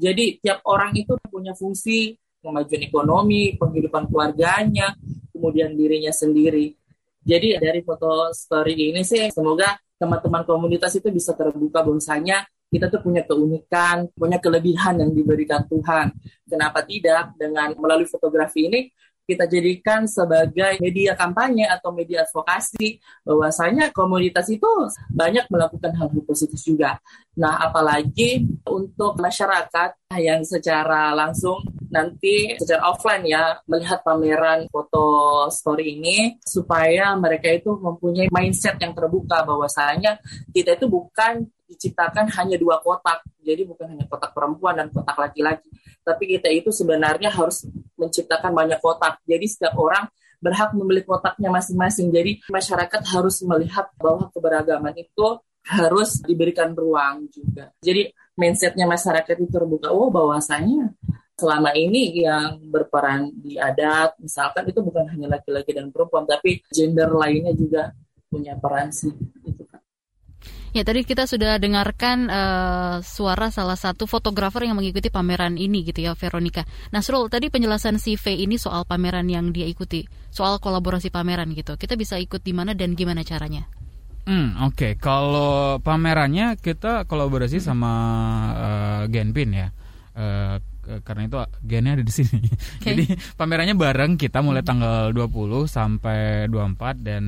Jadi tiap orang itu punya fungsi kemajuan ekonomi, penghidupan keluarganya, kemudian dirinya sendiri. Jadi dari foto story ini sih semoga teman-teman komunitas itu bisa terbuka bahwasanya kita tuh punya keunikan, punya kelebihan yang diberikan Tuhan. Kenapa tidak dengan melalui fotografi ini kita jadikan sebagai media kampanye atau media advokasi bahwasanya komunitas itu banyak melakukan hal, -hal positif juga. Nah, apalagi untuk masyarakat yang secara langsung nanti secara offline ya melihat pameran foto story ini supaya mereka itu mempunyai mindset yang terbuka bahwasanya kita itu bukan diciptakan hanya dua kotak. Jadi bukan hanya kotak perempuan dan kotak laki-laki, tapi kita itu sebenarnya harus menciptakan banyak kotak. Jadi setiap orang berhak memilih kotaknya masing-masing. Jadi masyarakat harus melihat bahwa keberagaman itu harus diberikan ruang juga. Jadi mindsetnya masyarakat itu terbuka. Oh bahwasanya selama ini yang berperan di adat misalkan itu bukan hanya laki-laki dan perempuan tapi gender lainnya juga punya peran sih Ya tadi kita sudah dengarkan uh, suara salah satu fotografer yang mengikuti pameran ini gitu ya Veronica. Nasrul tadi penjelasan si V ini soal pameran yang dia ikuti, soal kolaborasi pameran gitu. Kita bisa ikut di mana dan gimana caranya? Hmm, oke. Okay. Kalau pamerannya kita kolaborasi hmm. sama uh, Genpin ya. Uh, karena itu gennya ada di sini. [LAUGHS] Okay. Jadi pamerannya bareng kita mulai tanggal 20 sampai 24 dan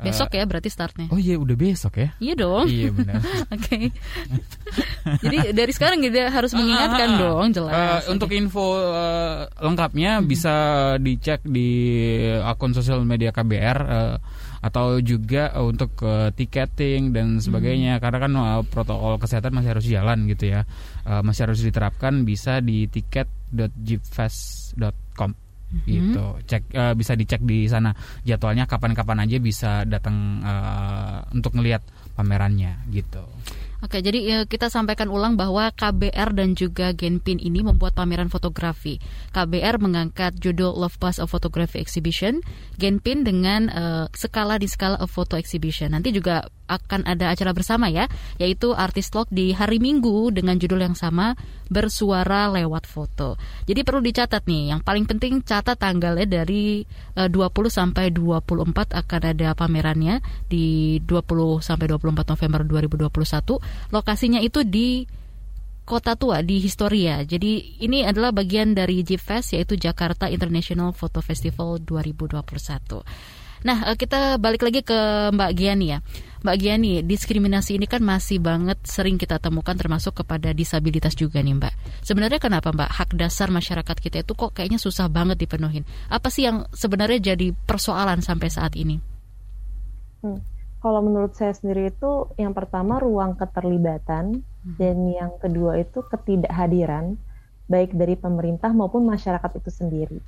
Besok ya berarti startnya. Oh iya udah besok ya? Iya dong. Iya benar. [LAUGHS] Oke. okay. Jadi dari sekarang kita harus mengingatkan uh, dong jelas. Uh, untuk info uh, lengkapnya hmm. bisa dicek di akun sosial media KBR uh, atau juga uh, untuk uh, tiketing dan sebagainya. Hmm. Karena kan uh, protokol kesehatan masih harus jalan gitu ya. Uh, masih harus diterapkan bisa di tiket.jipfest.com hmm. gitu cek uh, bisa dicek di sana jadwalnya kapan-kapan aja bisa datang uh, untuk ngelihat pamerannya gitu Oke, jadi ya, kita sampaikan ulang bahwa KBR dan juga Genpin ini membuat pameran fotografi. KBR mengangkat judul Love Bus of Photography Exhibition, Genpin dengan uh, skala di skala of photo exhibition. Nanti juga akan ada acara bersama ya, yaitu artis vlog di hari Minggu dengan judul yang sama bersuara lewat foto. Jadi perlu dicatat nih, yang paling penting catat tanggalnya dari uh, 20 sampai 24 akan ada pamerannya di 20 sampai 24 November 2021. Lokasinya itu di Kota Tua di Historia. Jadi ini adalah bagian dari JIPFest yaitu Jakarta International Photo Festival 2021. Nah, eh, kita balik lagi ke Mbak Giani ya. Mbak Giani, diskriminasi ini kan masih banget sering kita temukan termasuk kepada disabilitas juga nih Mbak. Sebenarnya kenapa Mbak hak dasar masyarakat kita itu kok kayaknya susah banget dipenuhin? Apa sih yang sebenarnya jadi persoalan sampai saat ini? Hmm. Kalau menurut saya sendiri itu yang pertama ruang keterlibatan hmm. dan yang kedua itu ketidakhadiran baik dari pemerintah maupun masyarakat itu sendiri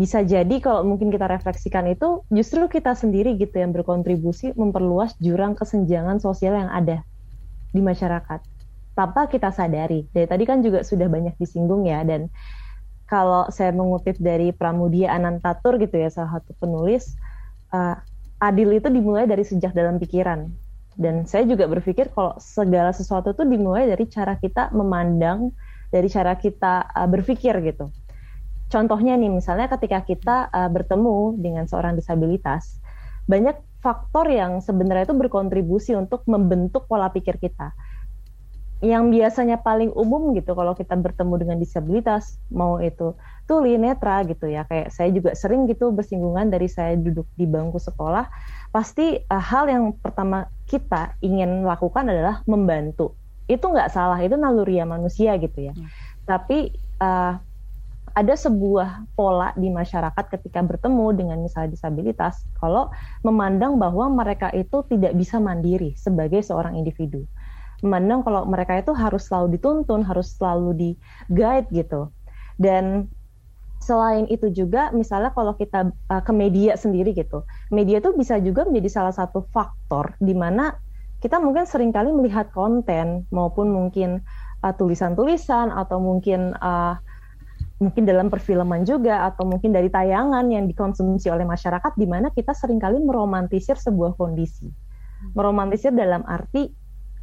bisa jadi kalau mungkin kita refleksikan itu justru kita sendiri gitu yang berkontribusi memperluas jurang kesenjangan sosial yang ada di masyarakat tanpa kita sadari. Dari tadi kan juga sudah banyak disinggung ya dan kalau saya mengutip dari Pramudia Anantatur gitu ya salah satu penulis uh, adil itu dimulai dari sejak dalam pikiran dan saya juga berpikir kalau segala sesuatu itu dimulai dari cara kita memandang dari cara kita uh, berpikir gitu Contohnya nih, misalnya ketika kita uh, bertemu dengan seorang disabilitas, banyak faktor yang sebenarnya itu berkontribusi untuk membentuk pola pikir kita. Yang biasanya paling umum gitu kalau kita bertemu dengan disabilitas, mau itu tuli, netra gitu ya, kayak saya juga sering gitu bersinggungan dari saya duduk di bangku sekolah, pasti uh, hal yang pertama kita ingin lakukan adalah membantu. Itu nggak salah, itu naluriah manusia gitu ya. Hmm. Tapi uh, ada sebuah pola di masyarakat ketika bertemu dengan misalnya disabilitas kalau memandang bahwa mereka itu tidak bisa mandiri sebagai seorang individu. Memandang kalau mereka itu harus selalu dituntun harus selalu di guide gitu. Dan selain itu juga misalnya kalau kita uh, ke media sendiri gitu media itu bisa juga menjadi salah satu faktor di mana kita mungkin sering kali melihat konten maupun mungkin uh, tulisan-tulisan atau mungkin uh, mungkin dalam perfilman juga atau mungkin dari tayangan yang dikonsumsi oleh masyarakat di mana kita sering kali meromantisir sebuah kondisi. Meromantisir dalam arti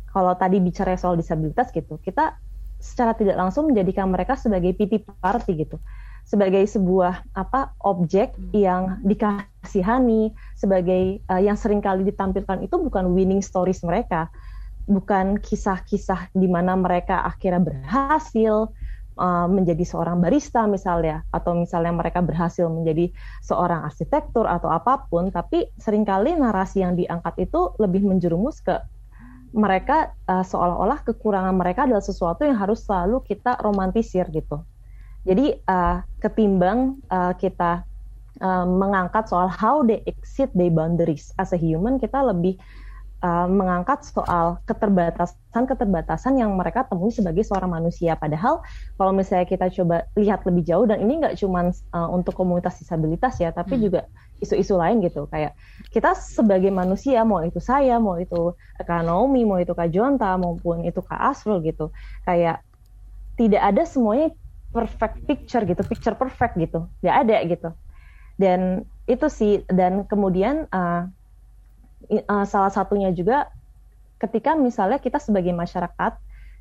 kalau tadi bicara soal disabilitas gitu, kita secara tidak langsung menjadikan mereka sebagai pity party gitu. Sebagai sebuah apa objek yang dikasihani, sebagai uh, yang sering kali ditampilkan itu bukan winning stories mereka, bukan kisah-kisah di mana mereka akhirnya berhasil, uh, menjadi seorang barista misalnya atau misalnya mereka berhasil menjadi seorang arsitektur atau apa pun tapi sering kali narasi yang diangkat itu lebih menjerumus ke mereka uh, seolah-olah kekurangan mereka adalah sesuatu yang harus selalu kita romantisir gitu. Jadi uh, ketimbang uh, kita uh, mengangkat soal how they exceed their boundaries as a human, kita lebih uh, mengangkat soal keterbatasan-keterbatasan yang mereka temui sebagai seorang manusia. Padahal kalau misalnya kita coba lihat lebih jauh dan ini nggak cuma uh, untuk komunitas disabilitas ya, tapi hmm. juga isu-isu lain gitu. Kayak kita sebagai manusia, mau itu saya, mau itu Kak Naomi, mau itu Kak Jonta, maupun itu Kak Asrul gitu, kayak tidak ada semuanya perfect picture gitu, picture perfect gitu, nggak ada gitu. Dan itu sih, dan kemudian uh, uh, salah satunya juga ketika misalnya kita sebagai masyarakat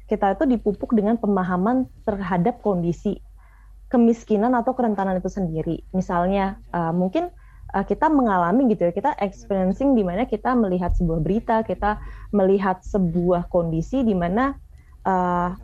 kita itu dipupuk dengan pemahaman terhadap kondisi kemiskinan atau kerentanan itu sendiri. Misalnya uh, mungkin uh, kita mengalami gitu ya, kita experiencing di mana kita melihat sebuah berita, kita melihat sebuah kondisi di mana uh,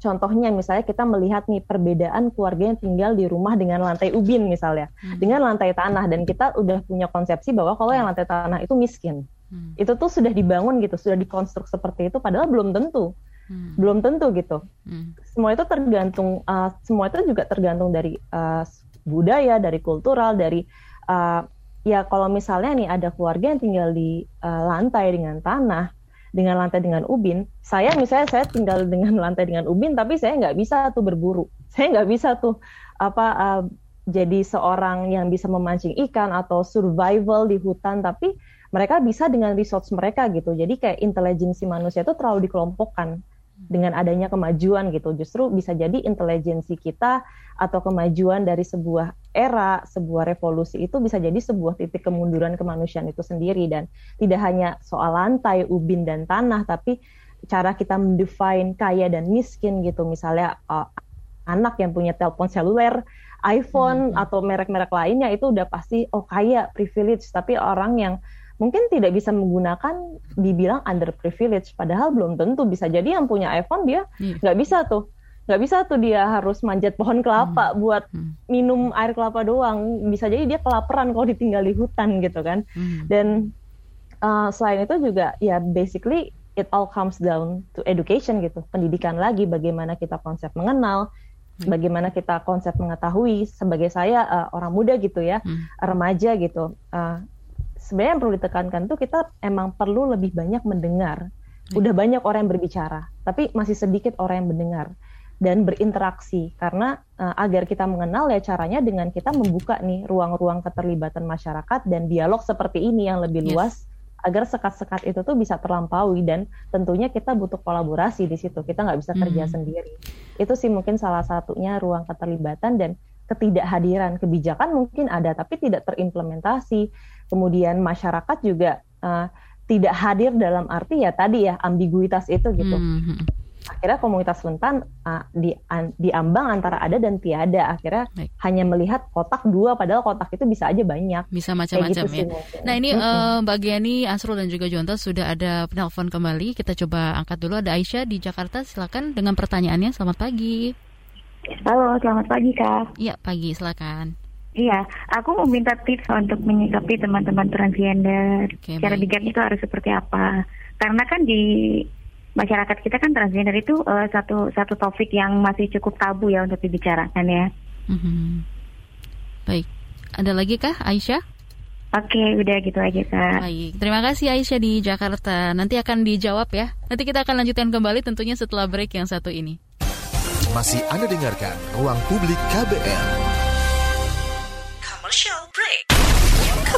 contohnya misalnya kita melihat nih perbedaan keluarga yang tinggal di rumah dengan lantai ubin misalnya, hmm. dengan lantai tanah dan kita udah punya konsepsi bahwa kalau yang lantai tanah itu miskin. Hmm. Itu tuh sudah dibangun gitu, sudah dikonstruk seperti itu padahal belum tentu. Hmm. Belum tentu gitu. Hmm. Semua itu tergantung uh, semua itu juga tergantung dari uh, budaya, dari kultural, dari uh, ya kalau misalnya nih ada keluarga yang tinggal di uh, lantai dengan tanah, dengan lantai dengan ubin, saya misalnya saya tinggal dengan [LAUGHS] lantai dengan ubin, tapi saya nggak bisa tuh berburu, saya nggak bisa tuh apa uh, jadi seorang yang bisa memancing ikan atau survival di hutan, tapi mereka bisa dengan resource mereka gitu. Jadi kayak intelijensi manusia itu terlalu dikelompokkan dengan adanya kemajuan gitu. Justru bisa jadi intelijensi kita atau kemajuan dari sebuah era sebuah revolusi itu bisa jadi sebuah titik kemunduran kemanusiaan itu sendiri. Dan tidak hanya soal lantai ubin dan tanah tapi cara kita mendefine kaya dan miskin gitu. Misalnya uh, anak yang punya telepon seluler iPhone hmm. atau merek-merek lainnya itu udah pasti oh kaya privilege. Tapi orang yang mungkin tidak bisa menggunakan dibilang underprivileged padahal belum tentu bisa jadi yang punya iPhone dia iya. nggak yeah. bisa tuh nggak bisa tuh dia harus manjat pohon kelapa hmm. buat hmm. minum air kelapa doang bisa jadi dia kelaparan kalau ditinggal di hutan gitu kan hmm. dan uh, selain itu juga ya basically it all comes down to education gitu pendidikan lagi bagaimana kita konsep mengenal hmm. bagaimana kita konsep mengetahui sebagai saya uh, orang muda gitu ya hmm. remaja gitu uh, sebenarnya yang perlu ditekankan tuh kita emang perlu lebih banyak mendengar. Hmm. Udah banyak orang yang berbicara, tapi masih sedikit orang yang mendengar dan berinteraksi karena uh, agar kita mengenal ya caranya dengan kita membuka nih ruang-ruang keterlibatan masyarakat dan dialog seperti ini yang lebih luas agar sekat-sekat itu tuh bisa terlampaui dan tentunya kita butuh kolaborasi di situ kita nggak bisa kerja hmm. sendiri itu sih mungkin salah satunya ruang keterlibatan dan ketidakhadiran kebijakan mungkin ada tapi tidak terimplementasi kemudian masyarakat juga uh, tidak hadir dalam arti ya tadi ya ambiguitas itu gitu. Mm-hmm. Akhirnya komunitas rentan uh, di an, diambang antara ada dan tiada. Akhirnya Baik. hanya melihat kotak dua, padahal kotak itu bisa aja banyak. Bisa macam-macam gitu ya. Nah ini mm-hmm. uh, bagian ini Asrul dan juga Jonta sudah ada penelpon kembali. Kita coba angkat dulu. Ada Aisyah di Jakarta. Silakan dengan pertanyaannya. Selamat pagi. Halo, selamat pagi kak. Iya pagi, silakan. Iya, aku mau minta tips untuk menyikapi teman-teman transgender. Okay, Cara bijak itu harus seperti apa? Karena kan di masyarakat kita kan transgender itu uh, satu satu topik yang masih cukup tabu ya untuk dibicarakan ya. Mm-hmm. Baik, ada lagi kah Aisyah? Oke, udah gitu aja kak. Baik, terima kasih Aisyah di Jakarta. Nanti akan dijawab ya. Nanti kita akan lanjutkan kembali tentunya setelah break yang satu ini. Masih Anda dengarkan Ruang Publik KBR.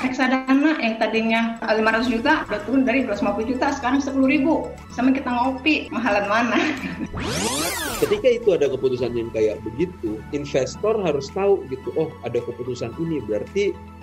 Reksadana yang tadinya 500 juta udah turun dari 250 juta sekarang 10 ribu. Sama kita ngopi, mahalan mana? Ketika itu ada keputusan yang kayak begitu, investor harus tahu gitu, oh ada keputusan ini berarti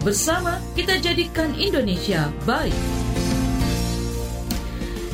Bersama kita jadikan Indonesia baik.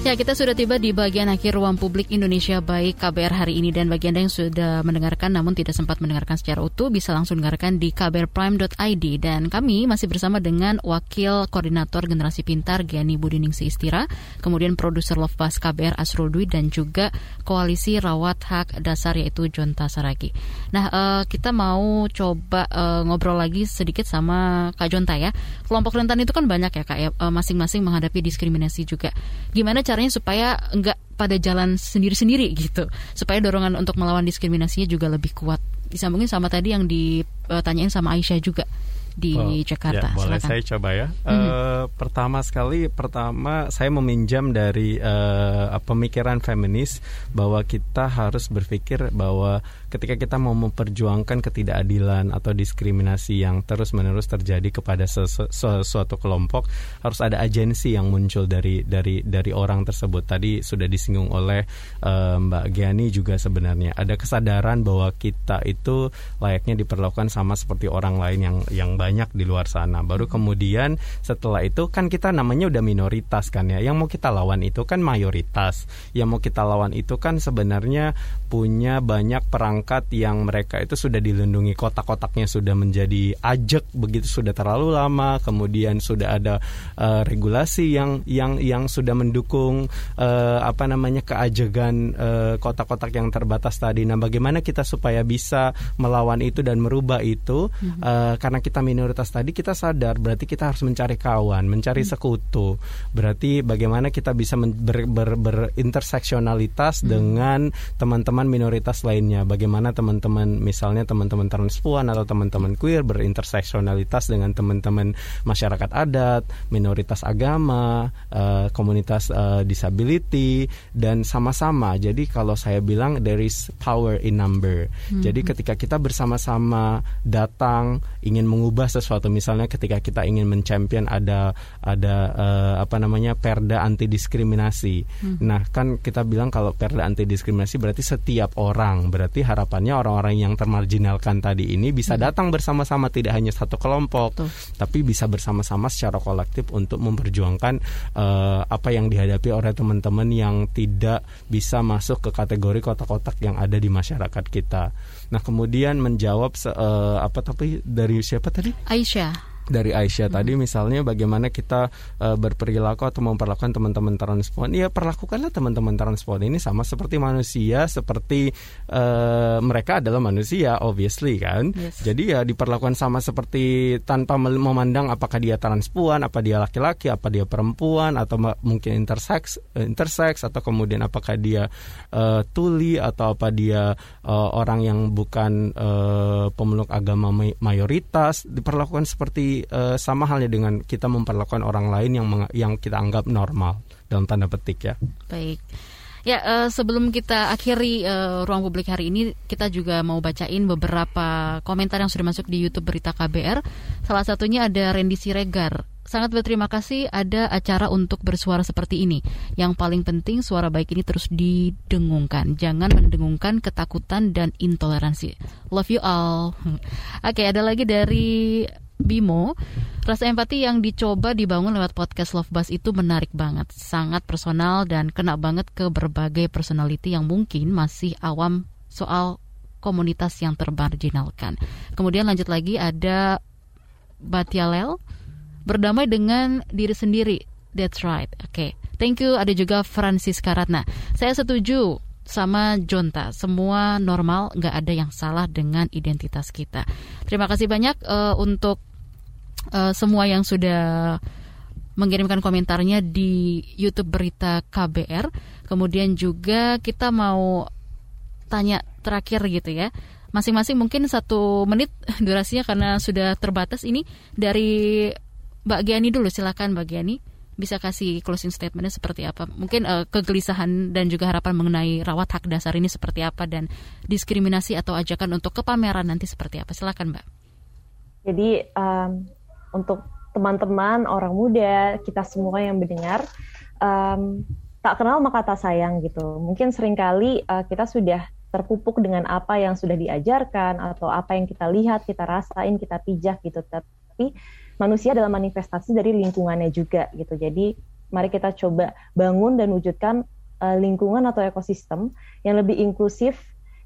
Ya, kita sudah tiba di bagian akhir ruang publik Indonesia baik KBR hari ini dan bagi Anda yang sudah mendengarkan namun tidak sempat mendengarkan secara utuh bisa langsung dengarkan di kbrprime.id dan kami masih bersama dengan Wakil Koordinator Generasi Pintar Giani Budiningsi Istira, kemudian produser Love Bus KBR Asrul Dwi dan juga Koalisi Rawat Hak Dasar yaitu Jonta Saragi. Nah, uh, kita mau coba uh, ngobrol lagi sedikit sama Kak Jonta ya. Kelompok rentan itu kan banyak ya Kak ya, uh, masing-masing menghadapi diskriminasi juga. Gimana cara caranya supaya enggak pada jalan sendiri-sendiri gitu. Supaya dorongan untuk melawan diskriminasinya juga lebih kuat. Disambungin sama tadi yang ditanyain sama Aisyah juga di oh, Jakarta. Ya, boleh saya coba ya. Mm -hmm. uh, pertama sekali, pertama saya meminjam dari uh, pemikiran feminis bahwa kita harus berpikir bahwa ketika kita mau memperjuangkan ketidakadilan atau diskriminasi yang terus-menerus terjadi kepada sesu sesuatu kelompok, harus ada agensi yang muncul dari dari dari orang tersebut. Tadi sudah disinggung oleh uh, Mbak Giani juga sebenarnya ada kesadaran bahwa kita itu layaknya diperlakukan sama seperti orang lain yang yang banyak di luar sana. Baru kemudian setelah itu kan kita namanya udah minoritas kan ya. Yang mau kita lawan itu kan mayoritas. Yang mau kita lawan itu kan sebenarnya punya banyak perangkat yang mereka itu sudah dilindungi kotak-kotaknya sudah menjadi ajek begitu sudah terlalu lama. Kemudian sudah ada uh, regulasi yang yang yang sudah mendukung uh, apa namanya keajegan uh, kotak-kotak yang terbatas tadi. Nah, bagaimana kita supaya bisa melawan itu dan merubah itu mm -hmm. uh, karena kita minoritas tadi kita sadar berarti kita harus mencari kawan, mencari hmm. sekutu. Berarti bagaimana kita bisa ber, ber, berinterseksionalitas hmm. dengan teman-teman minoritas lainnya. Bagaimana teman-teman misalnya teman-teman transpuan atau teman-teman queer berinterseksionalitas dengan teman-teman masyarakat adat, minoritas agama, uh, komunitas uh, disability dan sama-sama. Jadi kalau saya bilang there is power in number. Hmm. Jadi ketika kita bersama-sama datang ingin mengubah sesuatu misalnya ketika kita ingin mencampion ada ada uh, apa namanya perda anti diskriminasi hmm. nah kan kita bilang kalau perda anti diskriminasi berarti setiap orang berarti harapannya orang-orang yang termarginalkan tadi ini bisa hmm. datang bersama-sama tidak hanya satu kelompok Tuh. tapi bisa bersama-sama secara kolektif untuk memperjuangkan uh, apa yang dihadapi oleh teman-teman yang tidak bisa masuk ke kategori kotak-kotak yang ada di masyarakat kita nah kemudian menjawab uh, apa tapi dari siapa tadi? Aisyah dari Aisyah hmm. tadi misalnya bagaimana kita uh, berperilaku atau memperlakukan teman-teman transpuan ya perlakukanlah teman-teman transpuan ini sama seperti manusia seperti uh, mereka adalah manusia obviously kan yes. jadi ya diperlakukan sama seperti tanpa memandang apakah dia transpuan apa dia laki-laki apa dia perempuan atau mungkin intersex intersex atau kemudian apakah dia uh, tuli atau apa dia uh, orang yang bukan uh, pemeluk agama mayoritas diperlakukan seperti uh, sama halnya dengan kita memperlakukan orang lain yang yang kita anggap normal dalam tanda petik ya. Baik. Ya, uh, sebelum kita akhiri uh, ruang publik hari ini, kita juga mau bacain beberapa komentar yang sudah masuk di YouTube Berita KBR. Salah satunya ada Randy Siregar. Sangat berterima kasih ada acara untuk bersuara seperti ini. Yang paling penting suara baik ini terus didengungkan. Jangan mendengungkan ketakutan dan intoleransi. Love you all. [LAUGHS] Oke, okay, ada lagi dari Bimo, rasa empati yang dicoba dibangun lewat podcast Love Bus itu menarik banget, sangat personal dan kena banget ke berbagai personality yang mungkin masih awam soal komunitas yang termarginalkan. Kemudian lanjut lagi ada Batialel, berdamai dengan diri sendiri. That's right. Oke. Okay. Thank you. Ada juga Francis Karatna. Saya setuju sama Jonta. Semua normal, nggak ada yang salah dengan identitas kita. Terima kasih banyak uh, untuk uh, semua yang sudah mengirimkan komentarnya di YouTube Berita KBR. Kemudian juga kita mau tanya terakhir gitu ya. Masing-masing mungkin satu menit [LAUGHS] durasinya karena sudah terbatas ini dari Mbak Giani dulu silakan Mbak Giani bisa kasih closing statementnya seperti apa? Mungkin uh, kegelisahan dan juga harapan mengenai rawat hak dasar ini seperti apa dan diskriminasi atau ajakan untuk kepameran nanti seperti apa? Silakan, Mbak. Jadi um, untuk teman-teman orang muda kita semua yang mendengar um, tak kenal maka tak sayang gitu. Mungkin sering kali uh, kita sudah terpupuk dengan apa yang sudah diajarkan atau apa yang kita lihat, kita rasain, kita pijak gitu. Manusia adalah manifestasi dari lingkungannya juga gitu. Jadi mari kita coba bangun dan wujudkan uh, lingkungan atau ekosistem yang lebih inklusif,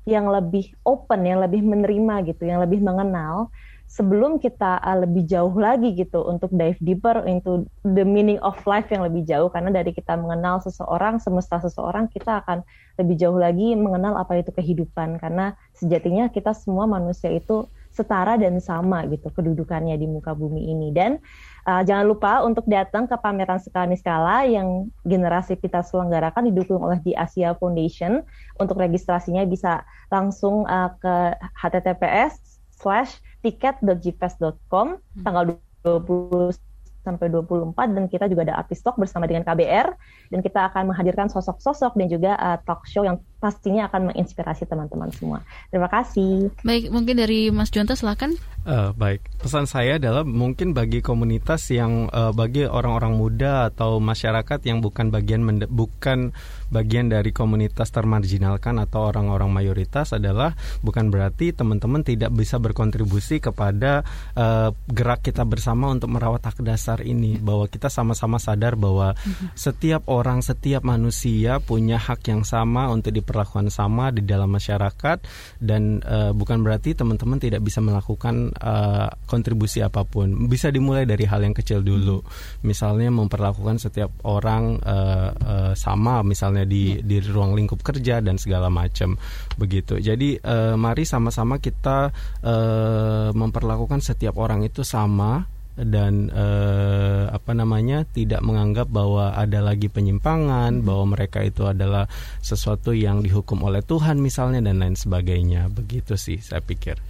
yang lebih open, yang lebih menerima gitu, yang lebih mengenal sebelum kita uh, lebih jauh lagi gitu untuk dive deeper into the meaning of life yang lebih jauh karena dari kita mengenal seseorang semesta seseorang kita akan lebih jauh lagi mengenal apa itu kehidupan karena sejatinya kita semua manusia itu setara dan sama gitu kedudukannya di muka bumi ini. Dan uh, jangan lupa untuk datang ke pameran skala skala yang generasi kita selenggarakan didukung oleh di Asia Foundation. Untuk registrasinya bisa langsung uh, ke https slash tiket.gfest.com hmm. tanggal 20 sampai 24 dan kita juga ada artis talk bersama dengan KBR dan kita akan menghadirkan sosok-sosok dan juga uh, talk show yang pastinya akan menginspirasi teman-teman semua. Terima kasih. Baik, mungkin dari Mas Jonta silakan. Uh, baik, pesan saya adalah mungkin bagi komunitas yang uh, bagi orang-orang muda atau masyarakat yang bukan bagian bukan bagian dari komunitas termarginalkan atau orang-orang mayoritas adalah bukan berarti teman-teman tidak bisa berkontribusi kepada uh, gerak kita bersama untuk merawat hak dasar ini bahwa kita sama-sama sadar bahwa mhm. setiap orang, setiap manusia punya hak yang sama untuk diperlakukan sama di dalam masyarakat dan uh, bukan berarti teman-teman tidak bisa melakukan uh, kontribusi apa pun. Bisa dimulai dari hal yang kecil dulu. Misalnya memperlakukan setiap orang uh, uh, sama misalnya di di ruang lingkup kerja dan segala macam begitu. Jadi uh, mari sama-sama kita uh, memperlakukan setiap orang itu sama dan eh, apa namanya tidak menganggap bahwa ada lagi penyimpangan, hmm. bahwa mereka itu adalah sesuatu yang dihukum oleh Tuhan misalnya dan lain sebagainya. Begitu sih saya pikir.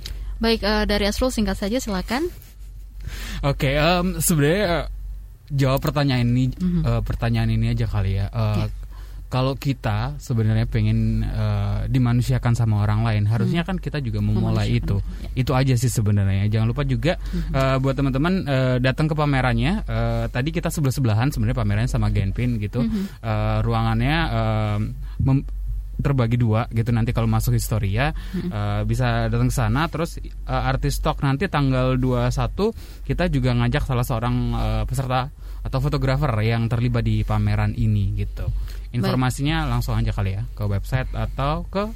Baik, uh, dari Asrul singkat saja silakan. Oke, okay, um, sebenarnya uh, jawab pertanyaan ini mm-hmm. uh, pertanyaan ini aja kali ya. Uh, yeah. Kalau kita sebenarnya pengen uh, dimanusiakan sama orang lain, harusnya mm-hmm. kan kita juga memulai itu. Ya. Itu aja sih sebenarnya. Jangan lupa juga uh, buat teman-teman uh, datang ke pamerannya. Uh, tadi kita sebelah sebelahan sebenarnya pamerannya sama Genpin gitu. Uh, ruangannya uh, mem- terbagi dua gitu nanti kalau masuk historia hmm. uh, bisa datang ke sana terus uh, artis talk nanti tanggal 21 kita juga ngajak salah seorang uh, peserta atau fotografer yang terlibat di pameran ini gitu. Informasinya Baik. langsung aja kali ya ke website atau ke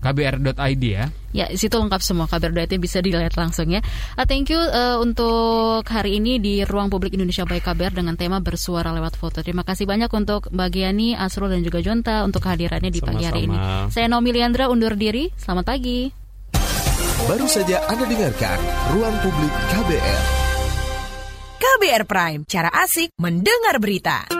kbr.id ya. Ya, situ lengkap semua kbr.id bisa dilihat langsung ya. Uh, thank you uh, untuk hari ini di Ruang Publik Indonesia by KBR dengan tema bersuara lewat foto. Terima kasih banyak untuk Mbak Giani, Asrul dan juga Jonta untuk kehadirannya di Sama-sama. pagi hari ini. Saya Nomi Liandra undur diri. Selamat pagi. Baru saja Anda dengarkan Ruang Publik KBR. KBR Prime, cara asik mendengar berita.